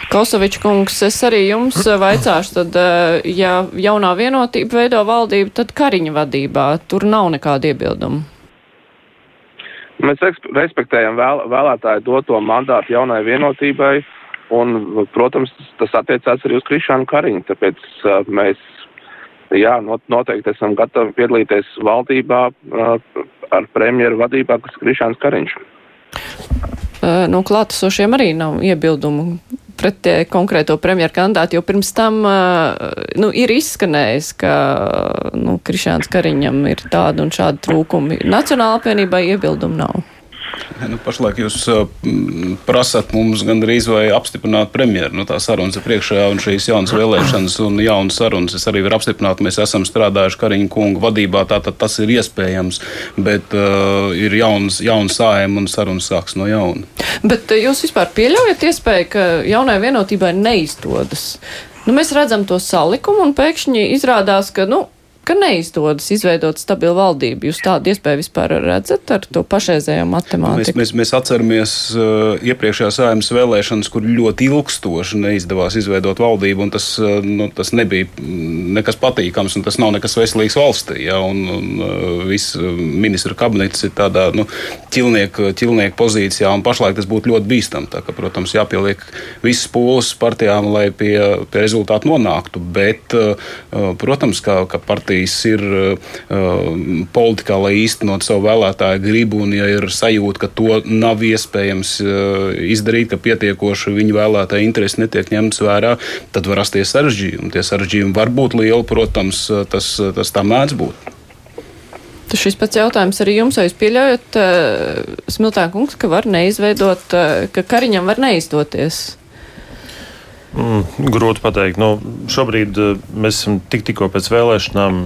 Kosovičs kungs, es arī jums vaicāšu, tad, eh, ja jaunā vienotība veido valdību, tad Kariņa vadībā tur nav nekāda iebilduma. Mēs respektējam vēl, vēlētāju doto mandātu jaunai vienotībai, un, protams, tas attiecās arī uz Krišānu Kariņu, tāpēc uh, mēs, jā, noteikti esam gatavi piedalīties valdībā ar premjeru vadībā, kas ir Krišāns Kariņš. Nu, klātesošiem arī nav iebildumu pret konkrēto premjeru kandidātu, jo pirms tam nu, ir izskanējis, ka nu, Krišāns Kariņam ir tādi un šādi trūkumi. Nacionāla apvienībai iebildumu nav. Nu, pašlaik jūs uh, prasat mums gandrīz vai apstiprināt premjeru. Nu, tā sarunas ir priekšā un šīs jaunas vēlēšanas un jaunas sarunas. Es arī varu apstiprināt, mēs esam strādājuši Kariņa kunga vadībā, tātad tas ir iespējams, bet uh, ir jauns, jauns sājumi un sarunas sāks no jauna. Bet uh, jūs vispār pieļaujat iespēju, ka jaunai vienotībai neizdodas? Nu, mēs redzam to salikumu un pēkšņi izrādās, ka, nu, ka neizdodas izveidot stabilu valdību. Jūs tādu iespēju vispār redzat ar to pašreizējo matemātiku? Mēs, mēs, mēs atceramies uh, iepriekšējās saimnes vēlēšanas, kur ļoti ilgstoši neizdevās izveidot valdību, un tas, uh, nu, tas nebija nekas patīkams, un tas nav nekas veselīgs valstī. Ja, un, un uh, viss ministra kabinets ir tādā nu, ķilnieku, ķilnieku pozīcijā, un pašlaik tas būtu ļoti bīstami. Tā, ka, protams, jāpieliek visas pūles partijām, lai pie, pie rezultātu nonāktu, bet, uh, protams, ka, ka partija partijas ir uh, politikā, lai īstenot savu vēlētāju gribu, un ja ir sajūta, ka to nav iespējams uh, izdarīt, ka pietiekoši viņu vēlētāju interesi netiek ņemts vērā, tad var rasties sarežģījumi. Tie sarežģījumi var būt lieli, protams, tas, tas tā mēdz būt. Tas šis pats jautājums arī jums, vai jūs pieļaujat, uh, Smiltā kungs, ka var neizveidot, uh, ka Kariņam var neizdoties? Mm, grūti pateikt. Nu, šobrīd eh, mēs esam tik, tikko pēc vēlēšanām.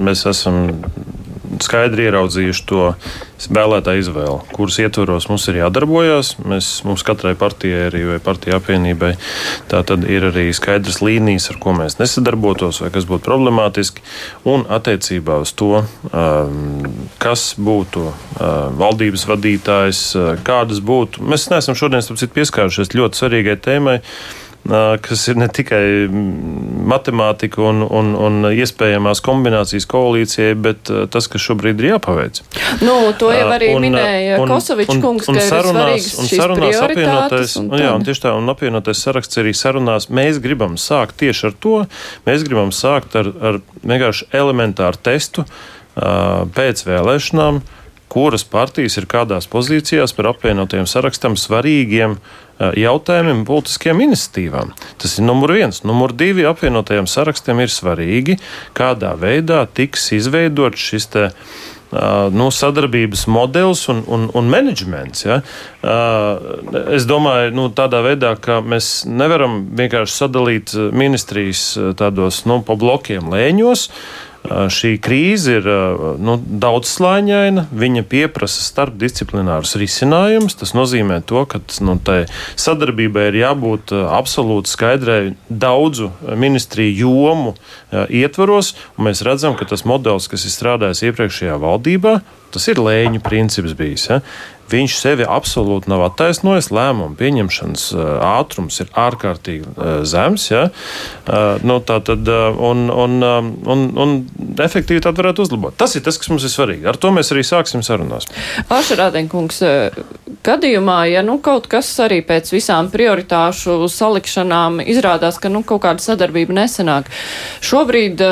Mēs esam skaidri ieraudzījuši to vēlētāju izvēli, kuras ietvaros mums ir jādarbojas. Mēs, mums katrai partijai arī, vai partiju apvienībai tā tad ir arī skaidrs līnijas, ar ko mēs nesadarbotos vai kas būtu problemātiski. Un attiecībā uz to, um, kas būtu uh, valdības vadītājs, uh, kādas būtu. Mēs neesam šodien pieskārušies ļoti svarīgai tēmai kas ir ne tikai matemātika un, un, un iespējamās kombinācijas koalīcijai, bet tas, kas šobrīd ir jāpaveic. Nu, to jau arī un, minēja Kosovičs kungs, un, un, un sarunās, un sarunās apvienotais, un, un, jā, un tieši tā, un apvienotais saraksts arī sarunās. Mēs gribam sākt tieši ar to, mēs gribam sākt ar, ar vienkārši elementāru testu pēc vēlēšanām, kuras partijas ir kādās pozīcijās par apvienotiem sarakstam svarīgiem uh, jautājumiem, politiskiem iniciatīvām. Tas ir numur viens. Numur divi apvienotajiem sarakstiem ir svarīgi, kādā veidā tiks izveidots šis te. Uh, nu, sadarbības modelis un, un, un menedžments. Ja? Uh, es domāju, nu, tādā veidā, ka mēs nevaram vienkārši sadalīt ministrijas tādos nu, pa blokiem lēņos. Uh, Šī krīze ir nu, daudzslāņaina, viņa pieprasa starpdisciplinārus risinājumus. Tas nozīmē, to, ka nu, sadarbībai ir jābūt absolūti skaidrai daudzu ministriju jomu ietvaros. Mēs redzam, ka tas modelis, kas ir strādājis iepriekšējā valdībā, tas ir lēņu princips bijis. Ja? Viņš sevi absolūti nav attaisnojis. Lēmumu pieņemšanas ātrums ir ārkārtīgi zems. Ja? Nu, tā tad, un, un, un, un efektivitāti varētu uzlabot. Tas ir tas, kas mums ir svarīgi. Ar to mēs arī sāksim sarunās. Ašarādenkungs, gadījumā, ja nu, kaut kas arī pēc visām prioritāšu salikšanām izrādās, ka nu, kaut kāda sadarbība nesenāk, šobrīd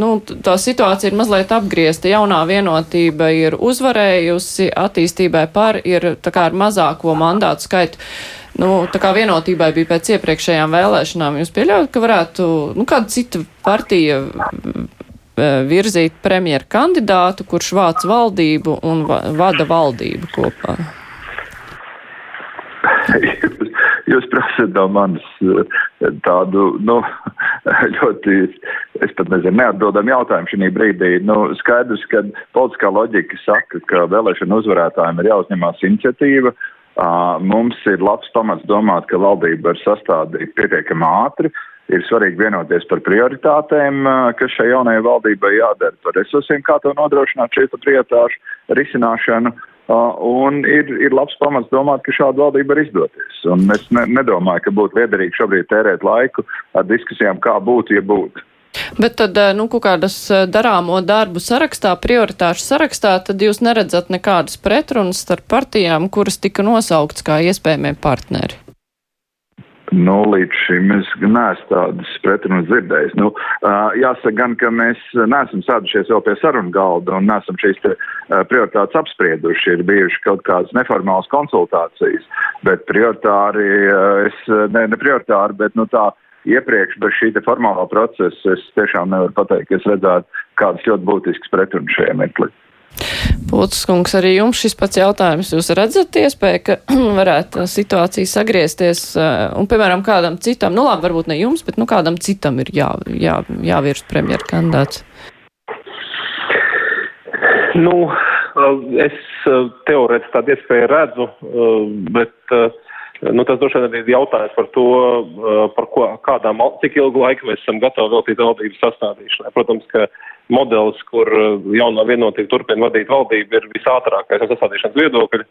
nu, tā situācija ir mazliet apgriezta. Jaunā vienotība ir uzvarējusi attīstībai pār ir kā, ar mazāko mandātu skaitu. Nu, tā kā vienotībai bija pēc iepriekšējām vēlēšanām, jūs pieļaujat, ka varētu nu, kāda cita partija virzīt premjeru kandidātu, kurš vāc valdību un vada valdību kopā? Jūs prasat no manis tādu, nu, ļoti, es pat nezinu, neatbildam jautājumu šī brīdī. Nu, skaidrs, ka politiskā loģika saka, ka vēlēšana uzvarētājiem ir jāuzņemās iniciatīva. Mums ir labs pamats domāt, ka valdība var sastādīt pietiekami ātri. Ir svarīgi vienoties par prioritātēm, kas šai jaunajai valdībai jādara, par resursiem, kā to nodrošināt šeit prioritāšu risināšanu. Uh, Un ir, ir labs pamats domāt, ka šāda valdība var izdoties. Un es ne, nedomāju, ka būtu liederīgi šobrīd tērēt laiku ar diskusijām, kā būtu, ja būtu. Bet tad, nu, kaut kādas darāmo darbu sarakstā, prioritāšu sarakstā, tad jūs neredzat nekādas pretrunas starp partijām, kuras tika nosauktas kā iespējamie partneri. Nu, līdz šim es neesmu tādas pretrunas dzirdējis. Nu, jāsaka gan, ka mēs neesam sēdušies vēl pie sarunu galda un neesam šīs te, prioritātes apsprieduši. Ir bijuši kaut kādas neformālas konsultācijas, bet prioritāri, es, ne, ne prioritāri, bet nu tā iepriekš bez šī formālā procesa es tiešām nevaru pateikt, ka es redzētu kādas ļoti būtiskas pretrunas šajā meklī. Pūtis kungs, arī jums šis pats jautājums. Jūs redzat iespēju, ka varētu situācija sagriezties eh, un, piemēram, kādam citam, nu labi, varbūt ne jums, bet nu kādam citam ir jā, jā, jāvirs premjera kandidāts? Nu, eh, es eh, teorētiski tādu iespēju redzu, bet Nu, tas droši vien ir jautājums par to, par ko, kādām, cik ilgu laiku mēs esam gatavi veltīt valdības sastādīšanai. Protams, ka modelis, kur jaunā vienotība turpina vadīt valdību, ir visātrākais no sastādīšanas viedokļa.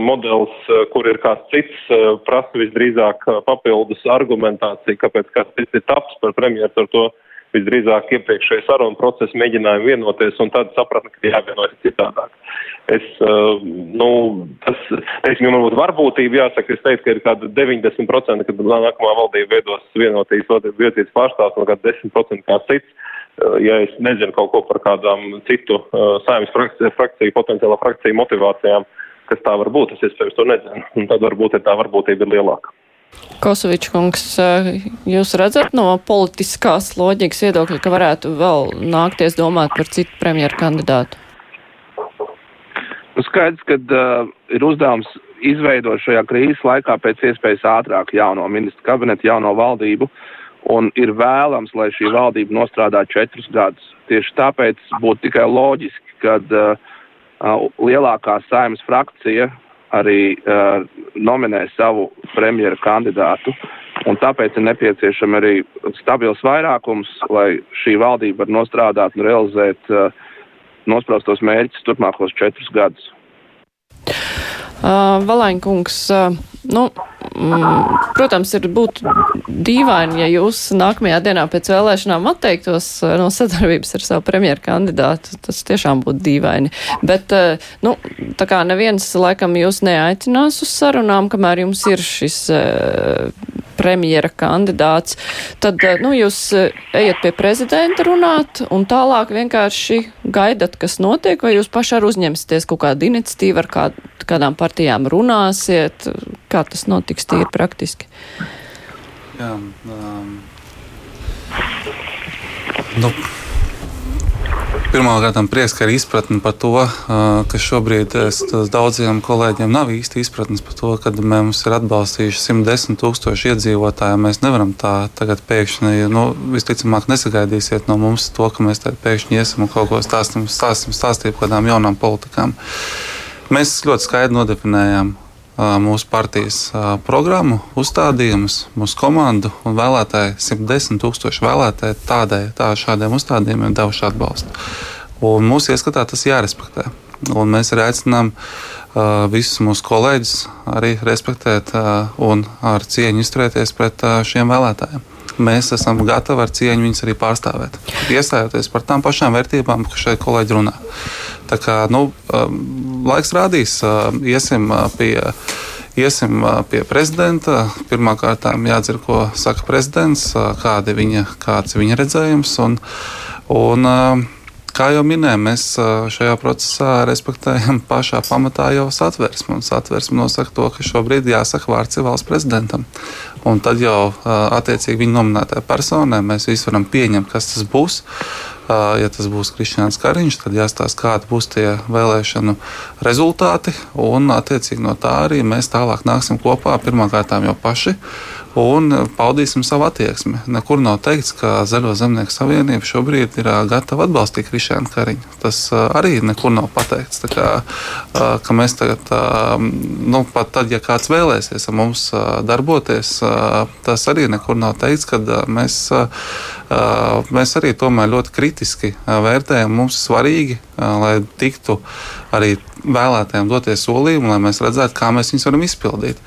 Modelis, kur ir kāds cits, prasa visdrīzāk papildus argumentāciju, kāpēc kāds cits ir taps par premjeru ar to visdrīzāk iepriekšējā saruna procesa mēģinājumu vienoties un tad sapratni, ka jāvienojas citādāk. Es, uh, nu, tas, teiksim, varbūt varbūtība jāsaka, es teiktu, ka ir kāda 90%, kad nākamā valdība veidos vienotības vietības pārstāvs un kāda 10% kā cits. Uh, ja es nezinu kaut ko par kādām citu uh, saimnes frakciju, frakciju, potenciālā frakciju motivācijām, kas tā var būt, es iespējams to nezinu. Un tad varbūt tā varbūtība ir lielāka. Kosovičs kungs, jūs redzat no politiskās loģikas viedokļa, ka varētu vēl nākties domāt par citu premjeru kandidātu? Nu, skaidrs, ka uh, ir uzdevums izveidot šajā krīzes laikā pēc iespējas ātrāk jauno ministru kabinetu, jauno valdību, un ir vēlams, lai šī valdība nostrādā četrus gadus. Tieši tāpēc būtu tikai loģiski, kad uh, uh, lielākā saimnes frakcija arī uh, nominē savu premjera kandidātu. Un tāpēc ir nepieciešama arī stabils vairākums, lai šī valdība var nostrādāt un realizēt uh, nospraustos mērķus turpmākos četrus gadus. Uh, Valaņkungs, uh, nu, mm, protams, ir būtu dīvaini, ja jūs nākamajā dienā pēc vēlēšanām atteiktos uh, no sadarbības ar savu premjeru kandidātu. Tas tiešām būtu dīvaini. Bet, uh, nu, tā kā neviens laikam jūs neaicinās uz sarunām, kamēr jums ir šis uh, premjera kandidāts, tad eh, nu, jūs eh, ejat pie prezidenta runāt un tālāk vienkārši gaidat, kas notiek, vai jūs paši arī uzņemsieties kaut kādu iniciatīvu, ar kād, kādām partijām runāsiet, kā tas notiks tīri praktiski? Jā, um, nu, Pirmkārt, prieks, ka ir izpratne par to, ka šobrīd daudziem kolēģiem nav īsti izpratnes par to, ka mums ir atbalstījuši 110 tūkstoši iedzīvotāji. Mēs nevaram tā tagad pēkšņi, nu, visticamāk, nesagaidīsiet no mums to, ka mēs pēkšņi iesim un kaut ko stāstīsim, stāstīsim, stāstīsim par kādām jaunām politikām. Mēs ļoti skaidri nodefinējām mūsu partijas programmu, uzstādījumus, mūsu komandu un vēlētāji, 110 tūkstoši vēlētāji tādai, tā šādiem uzstādījumiem devuši atbalstu. Un mūsu ieskatā tas jārespektē. Un mēs arī aicinām uh, visus mūsu kolēģus arī respektēt uh, un ar cieņu izturēties pret uh, šiem vēlētājiem. Mēs esam gatavi ar cieņu viņus arī pārstāvēt, iestājoties par tām pašām vērtībām, kas šeit kolēģi runā. Tā kā nu, laiks rādīs, iesim pie. Iesim pie prezidenta. Pirmkārt, jādzird, ko saka prezidents, kāda viņa, kāds ir viņa redzējums. Un, un, kā jau minēju, mēs šajā procesā respektējam pašā pamatā jau satversmi. Un satversme nosaka to, ka šobrīd jāsaka vārds valsts prezidentam. Un tad jau attiecīgi viņa nominētajai personai mēs visi varam pieņemt, kas tas būs. Ja tas būs Kristians Kariņš, tad jāstāsta, kādi būs tie vēlēšanu rezultāti. Un, attiecīgi no tā arī mēs tālāk nāksim kopā. Pirmkārt jau paši un paudīsim savu attieksmi. Nekur nav teikts, ka Zaļo zemnieku savienība šobrīd ir gatava atbalstīt Krišānu Kariņu. Tas arī nekur nav pateikts. Kā, ka mēs tagad, nu, pat tad, ja kāds vēlēsies ar mums darboties, tas arī nekur nav teikts, ka mēs, mēs arī tomēr ļoti kritiski vērtējam. Mums ir svarīgi, lai tiktu arī vēlētājiem doties solījumi, lai mēs redzētu, kā mēs viņus varam izpildīt.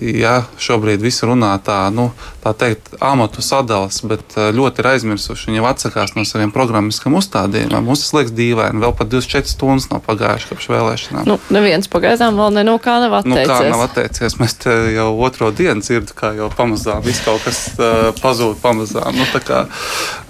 Ja šobrīd viss runā tā, nu, tā teikt, amatu sadals, bet ļoti ir aizmirsuši un jau atsakās no saviem programmiskiem uzstādījumiem, mums tas liekas dīvaini. Vēl pat 24 stundas nav pagājušas kopš vēlēšanām. Nu, neviens pagaidām vēl ne no kā nav atteicies. Nu, kā nav atteicies? Mēs te jau otro dienu dzirdam, kā jau pamazām viss kaut kas uh, pazūd pamazām. Nu, kā,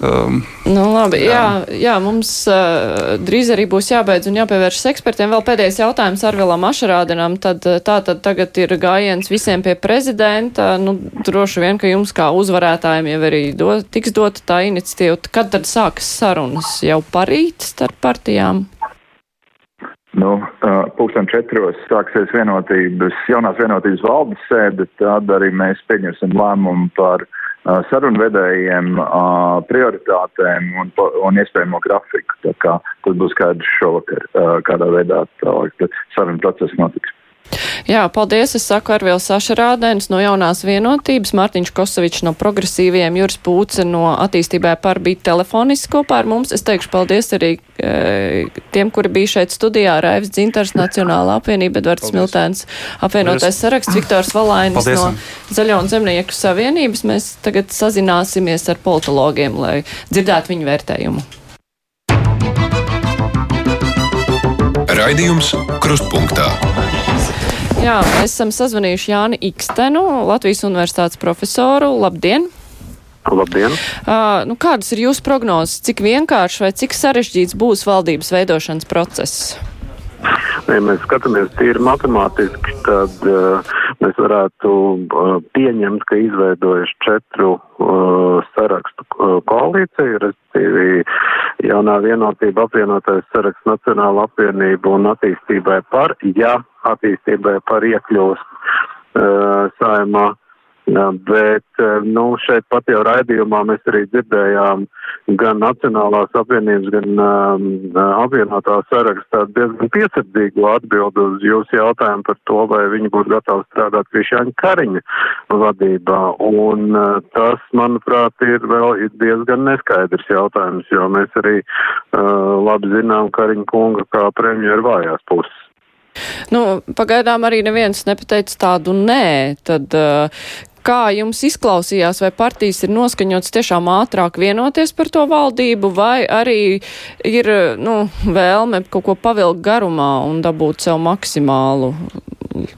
um, nu, labi, jā. Jā, jā, mums uh, drīz arī būs jābeidz un jāpievēršas ekspertiem. Vēl pēdējais jautājums Arvilam Ašarādinam. Tad, tā tad tagad ir gājiens brauciens visiem pie prezidenta. Nu, droši vien, ka jums kā uzvarētājiem jau arī do, tiks dota tā iniciatīva. Kad tad sākas sarunas? Jau parīt starp partijām? Nu, pulksten četros sāksies vienotības, jaunās vienotības valdes sēde, tad arī mēs pieņemsim lēmumu par sarunvedējiem, prioritātēm un, un iespējamo grafiku. Tā kā tas būs skaidrs šovakar, kādā veidā tālāk saruna process notiks. Jā, paldies. Es saku Arvils Sašarādēns no jaunās vienotības, Mārtiņš Kosovičs no progresīviem, Juris Pūce no attīstībai par bija telefoniski kopā ar mums. Es teikšu paldies arī e, tiem, kuri bija šeit studijā, Raivs Dzintars, Nacionālā apvienība, Edvards Smiltēns, apvienotais saraksts, Viktors Valainis paldies. no Zaļo un Zemnieku savienības. Mēs tagad sazināsimies ar politologiem, lai dzirdētu viņu vērtējumu. Raidījums Krustpunktā. Jā, mēs esam sazvanījuši Jāni Ikstenu, Latvijas universitātes profesoru. Labdien! Labdien! Uh, nu, kādas ir jūsu prognozes? Cik vienkāršs vai cik sarežģīts būs valdības veidošanas process? Ja mēs skatāmies tīri matemātiski, tad uh, mēs varētu uh, pieņemt, ka izveidojuši četru uh, sarakstu uh, koalīciju, respektīvi jaunā vienotība apvienotais saraksts Nacionāla apvienība un attīstībai par, ja attīstībai par iekļūst saimā. Bet nu, šeit pat jau raidījumā mēs arī dzirdējām gan Nacionālās apvienības, gan um, apvienotā sarakstā diezgan piesardzīgu atbildu uz jūsu jautājumu par to, vai viņi būtu gatavi strādāt Krišāņa Kariņa vadībā. Un uh, tas, manuprāt, ir vēl diezgan neskaidrs jautājums, jo mēs arī uh, labi zinām Kariņa kunga kā premjeru vājās puses. Nu, pagaidām arī neviens nepateica tādu nē. Tad, uh, Kā jums izklausījās, vai partijas ir noskaņots tiešām ātrāk vienoties par to valdību, vai arī ir nu, vēlme kaut ko pavilkt garumā un dabūt sev maksimālu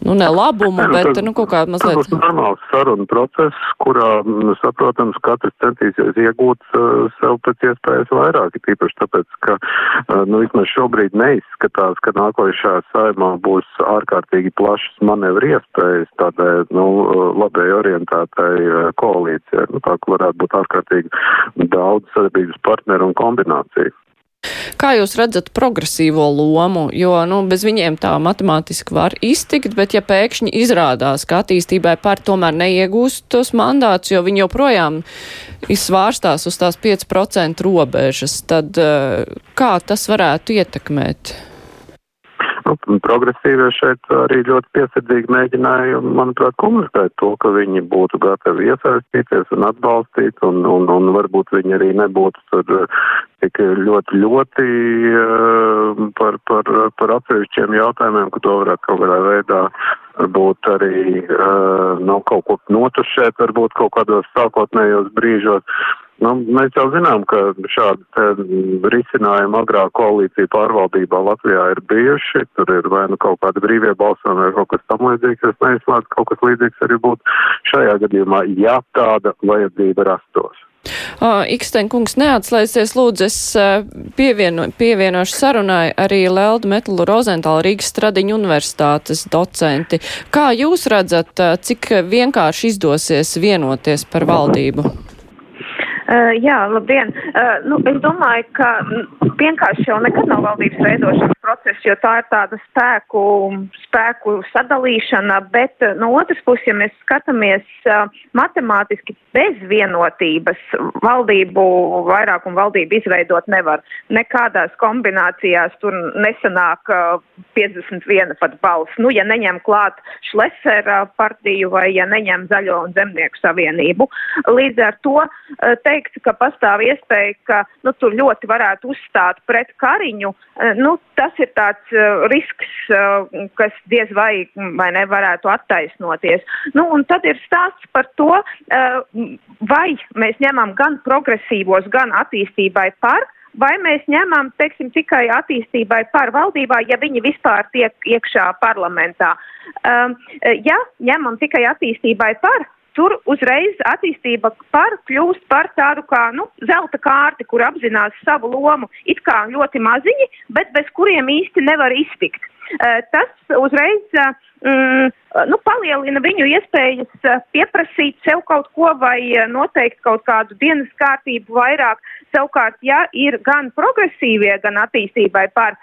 nu, ne labumu, nu, bet, nu, kaut kā mazliet. Tas būs normāls saruna process, kurā, nu, saprotams, katrs centīsies iegūt uh, sev pēc iespējas vairāk, tīpaši tāpēc, ka, uh, nu, vismaz šobrīd neizskatās, ka nākošajā saimā būs ārkārtīgi plašas manevri iespējas tādai, nu, uh, labai orientētai koalīcijai, nu, tā, ka varētu būt ārkārtīgi daudz sadarbības partneru un kombināciju. Kā jūs redzat progresīvo lomu, jo nu, bez viņiem tā matemātiski var iztikt, bet ja pēkšņi izrādās, ka attīstībai par tomēr neiegūst tos mandātus, jo viņi joprojām izsvārstās uz tās 5% robežas, tad eh, kā tas varētu ietekmēt? Nu, progresīvie šeit arī ļoti piesardzīgi mēģināja, manuprāt, komunicēt to, ka viņi būtu gatavi iesaistīties un atbalstīt, un, un, un varbūt viņi arī nebūtu tur tik ļoti, ļoti uh, par, par, par atsevišķiem jautājumiem, ka to varētu kaut kādā veidā varbūt arī uh, nav kaut ko notušēt, varbūt kaut kādos sākotnējos brīžos. Nu, mēs jau zinām, ka šādi risinājumi agrāk koalīcija pārvaldībā Latvijā ir bijuši. Tur ir vai nu kaut kāda brīvie balsojumi vai kaut kas tam līdzīgs. Es neizslēdzu, ka kaut kas līdzīgs arī būtu šajā gadījumā, ja tāda vajadzība rastos. Uh, Iksteņa kungs neatslēdzies, lūdzu, es uh, pievieno, pievienošu sarunai arī Leldu Metlu Rozentālu Rīgas Stradiņu universitātes docenti. Kā jūs redzat, uh, cik vienkārši izdosies vienoties par valdību? Uh, jā, labdien. Uh, nu, es domāju, ka vienkārši jau nekad nav valdības veidošanas process, jo tā ir tāda spēku, spēku sadalīšana, bet uh, no otras puses, ja mēs skatāmies uh, matemātiski bez vienotības, valdību vairāk un valdību izveidot nevar. Nekādās kombinācijās tur nesanāk uh, 51 pat balss. Nu, ja neņem klāt Šlesera partiju vai ja neņem Zaļo un Zemnieku savienību. Līdz ar to te teikt, ka pastāv iespēja, ka nu, tur ļoti varētu uzstāt pret Kariņu. Nu, tas ir tāds uh, risks, uh, kas diez vai, vai nevarētu attaisnoties. Nu, un tad ir stāsts par to, vai mēs ņemam gan progresīvos, gan attīstībai par vai mēs ņemam, teiksim, tikai attīstībai par valdībā, ja viņi vispār tiek iekšā parlamentā. Um, ja ņemam tikai attīstībai par, tur uzreiz attīstība par kļūst par tādu kā nu, zelta kārti, kur apzinās savu lomu, it kā ļoti maziņi, bet bez kuriem īsti nevar iztikt. Tas uzreiz mm, nu, palielina viņu iespējas pieprasīt sev kaut ko vai noteikt kaut kādu dienas kārtību vairāk. Savukārt, ja ir gan progresīvie, gan attīstībai par,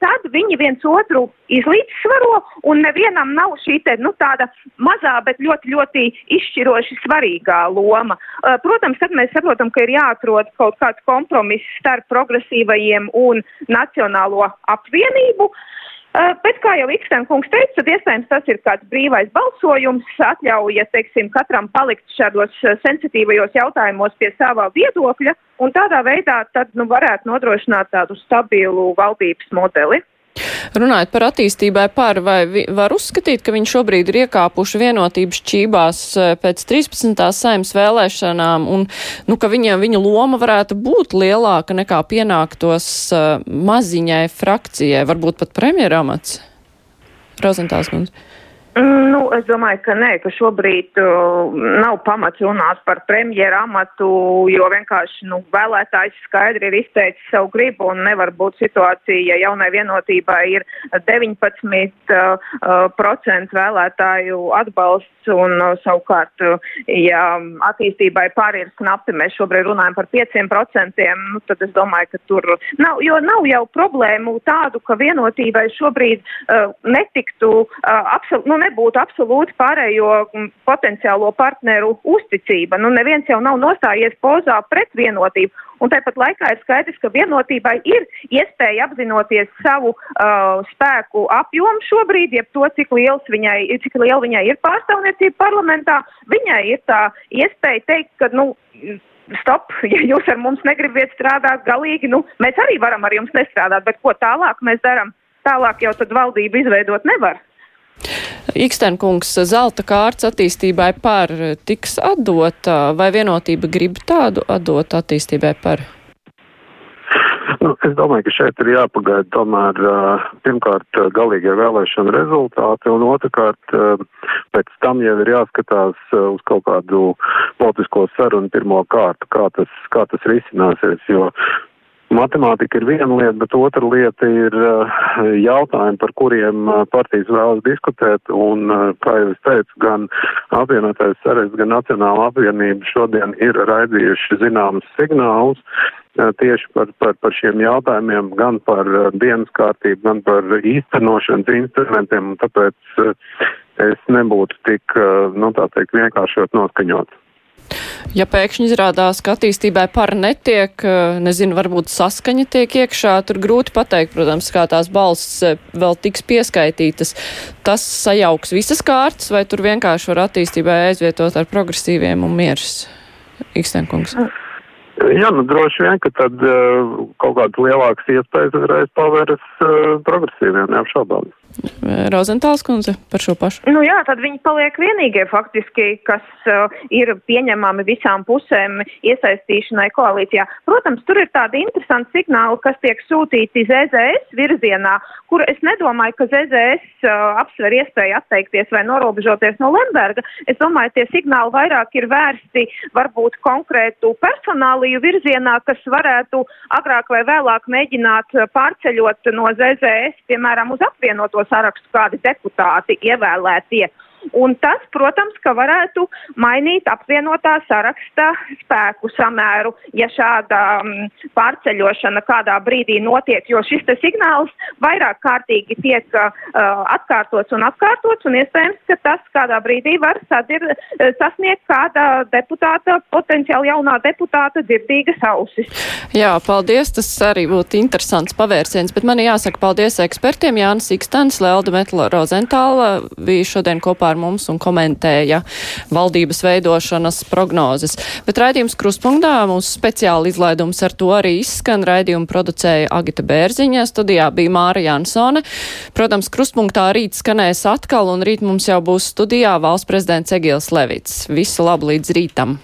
tad viņi viens otru izlīdzsvaro un nevienam nav šī te, nu, tāda mazā, bet ļoti, ļoti izšķiroši svarīgā loma. Protams, tad mēs saprotam, ka ir jāatrod kaut kāds kompromiss starp progresīvajiem un nacionālo apvienību. Uh, bet, kā jau Ikstēna kungs teica, tad iespējams tas ir kāds brīvais balsojums, atļauja, teiksim, katram palikt šādos sensitīvajos jautājumos pie savā viedokļa, un tādā veidā tad, nu, varētu nodrošināt tādu stabilu valdības modeli. Runājot par attīstībai par, vai var uzskatīt, ka viņi šobrīd ir iekāpuši vienotības čībās e, pēc 13. saimnes vēlēšanām un, nu, ka viņa, viņa loma varētu būt lielāka nekā pienāktos uh, maziņai frakcijai, varbūt pat premjeramats? Rozentāls kundze. Mm, nu, es domāju, ka nē, ka šobrīd uh, nav pamats runāt par premjeru amatu, jo vienkārši nu, vēlētājs skaidri ir izteicis savu gribu un nevar būt situācija, ja jaunai vienotībai ir 19% uh, uh, vēlētāju atbalsts un uh, savukārt, uh, ja attīstībai pāri ir knapi, mēs šobrīd runājam par 5%, nu, tad es domāju, ka tur nav, jo nav jau problēmu tādu, ka vienotībai šobrīd uh, netiktu uh, absolūti. Nu, nebūtu absolūti pārējo mm, potenciālo partneru uzticība. Nu, neviens jau nav nostājies pozā pret vienotību. Un tāpat laikā ir skaidrs, ka vienotībai ir iespēja apzinoties savu uh, spēku apjomu šobrīd, jeb to, cik, viņai, cik liela viņai ir pārstāvniecība parlamentā. Viņai ir tā iespēja teikt, ka, nu, stop, ja jūs ar mums negribiet strādāt galīgi, nu, mēs arī varam ar jums nestrādāt, bet ko tālāk mēs darām? Tālāk jau tad valdību izveidot nevar. Ikstenkungs, zelta kārts attīstībai par tiks atdota, vai vienotība grib tādu atdot attīstībai par? Nu, es domāju, ka šeit ir jāpagaida tomēr pirmkārt galīgie vēlēšana rezultāti un otrkārt pēc tam jau ir jāskatās uz kaut kādu politisko sarunu pirmo kārtu, kā tas, kā tas risināsies, jo Matemātika ir viena lieta, bet otra lieta ir uh, jautājumi, par kuriem uh, partijas vēlas diskutēt. Un, uh, kā jau es teicu, gan apvienotais saraksts, gan Nacionāla apvienība šodien ir raidījuši zināmas signālus tieši par, par, par šiem jautājumiem, gan par dienas kārtību, gan par īstenošanas instrumentiem. Tāpēc es nebūtu tik, nu tā teikt, vienkāršot noskaņots. Ja pēkšņi izrādās, ka attīstībai par netiek, eh, nezinu, varbūt saskaņa tiek iekšā, tur grūti pateikt, protams, kā tās balss eh, vēl tiks pieskaitītas. Tas sajauks visas kārtas, vai tur vienkārši var attīstībai aizvietot ar progresīviem un mieras? Ikstenkungs. Jā, nu droši vien, ka tad uh, kaut kādas lielākas iespējas uzreiz pavērs uh, progresīviem, neapšaubām. Rozentāls kundze par šo pašu? Nu jā, tad viņi paliek vienīgie faktiski, kas uh, ir pieņemami visām pusēm iesaistīšanai koalīcijā. Protams, tur ir tādi interesanti signāli, kas tiek sūtīti ZZS virzienā, kur es nedomāju, ka ZZS uh, apsver iespēju atteikties vai norobežoties no Lemberga. Es domāju, tie signāli vairāk ir vērsti varbūt konkrētu personāliju virzienā, kas varētu agrāk vai vēlāk mēģināt pārceļot no ZZS, piemēram, uz apvienoto sarakstu kādi deputāti ievēlētie. Un tas, protams, ka varētu mainīt apvienotā saraksta spēku samēru, ja šāda um, pārceļošana kādā brīdī notiek, jo šis te signāls vairāk kārtīgi tiek uh, atkārtots un atkārtots, un iespējams, ka tas kādā brīdī var sadir, sasniegt kāda deputāta, potenciāli jaunā deputāta dzirdīgas ausis. Jā, paldies, tas arī būtu interesants pavērsiens, bet man jāsaka paldies ekspertiem. Jānis Ikstens, Lelda Metla Rozentāla, bija šodien kopā kopā ar mums un komentēja valdības veidošanas prognozes. Bet raidījums kruspunktā mūsu speciāli izlaidums ar to arī izskan. Raidījumu producēja Agita Bērziņa, studijā bija Māra Jansone. Protams, kruspunktā rīt skanēs atkal un rīt mums jau būs studijā valsts prezidents Egils Levits. Visu labu līdz rītam!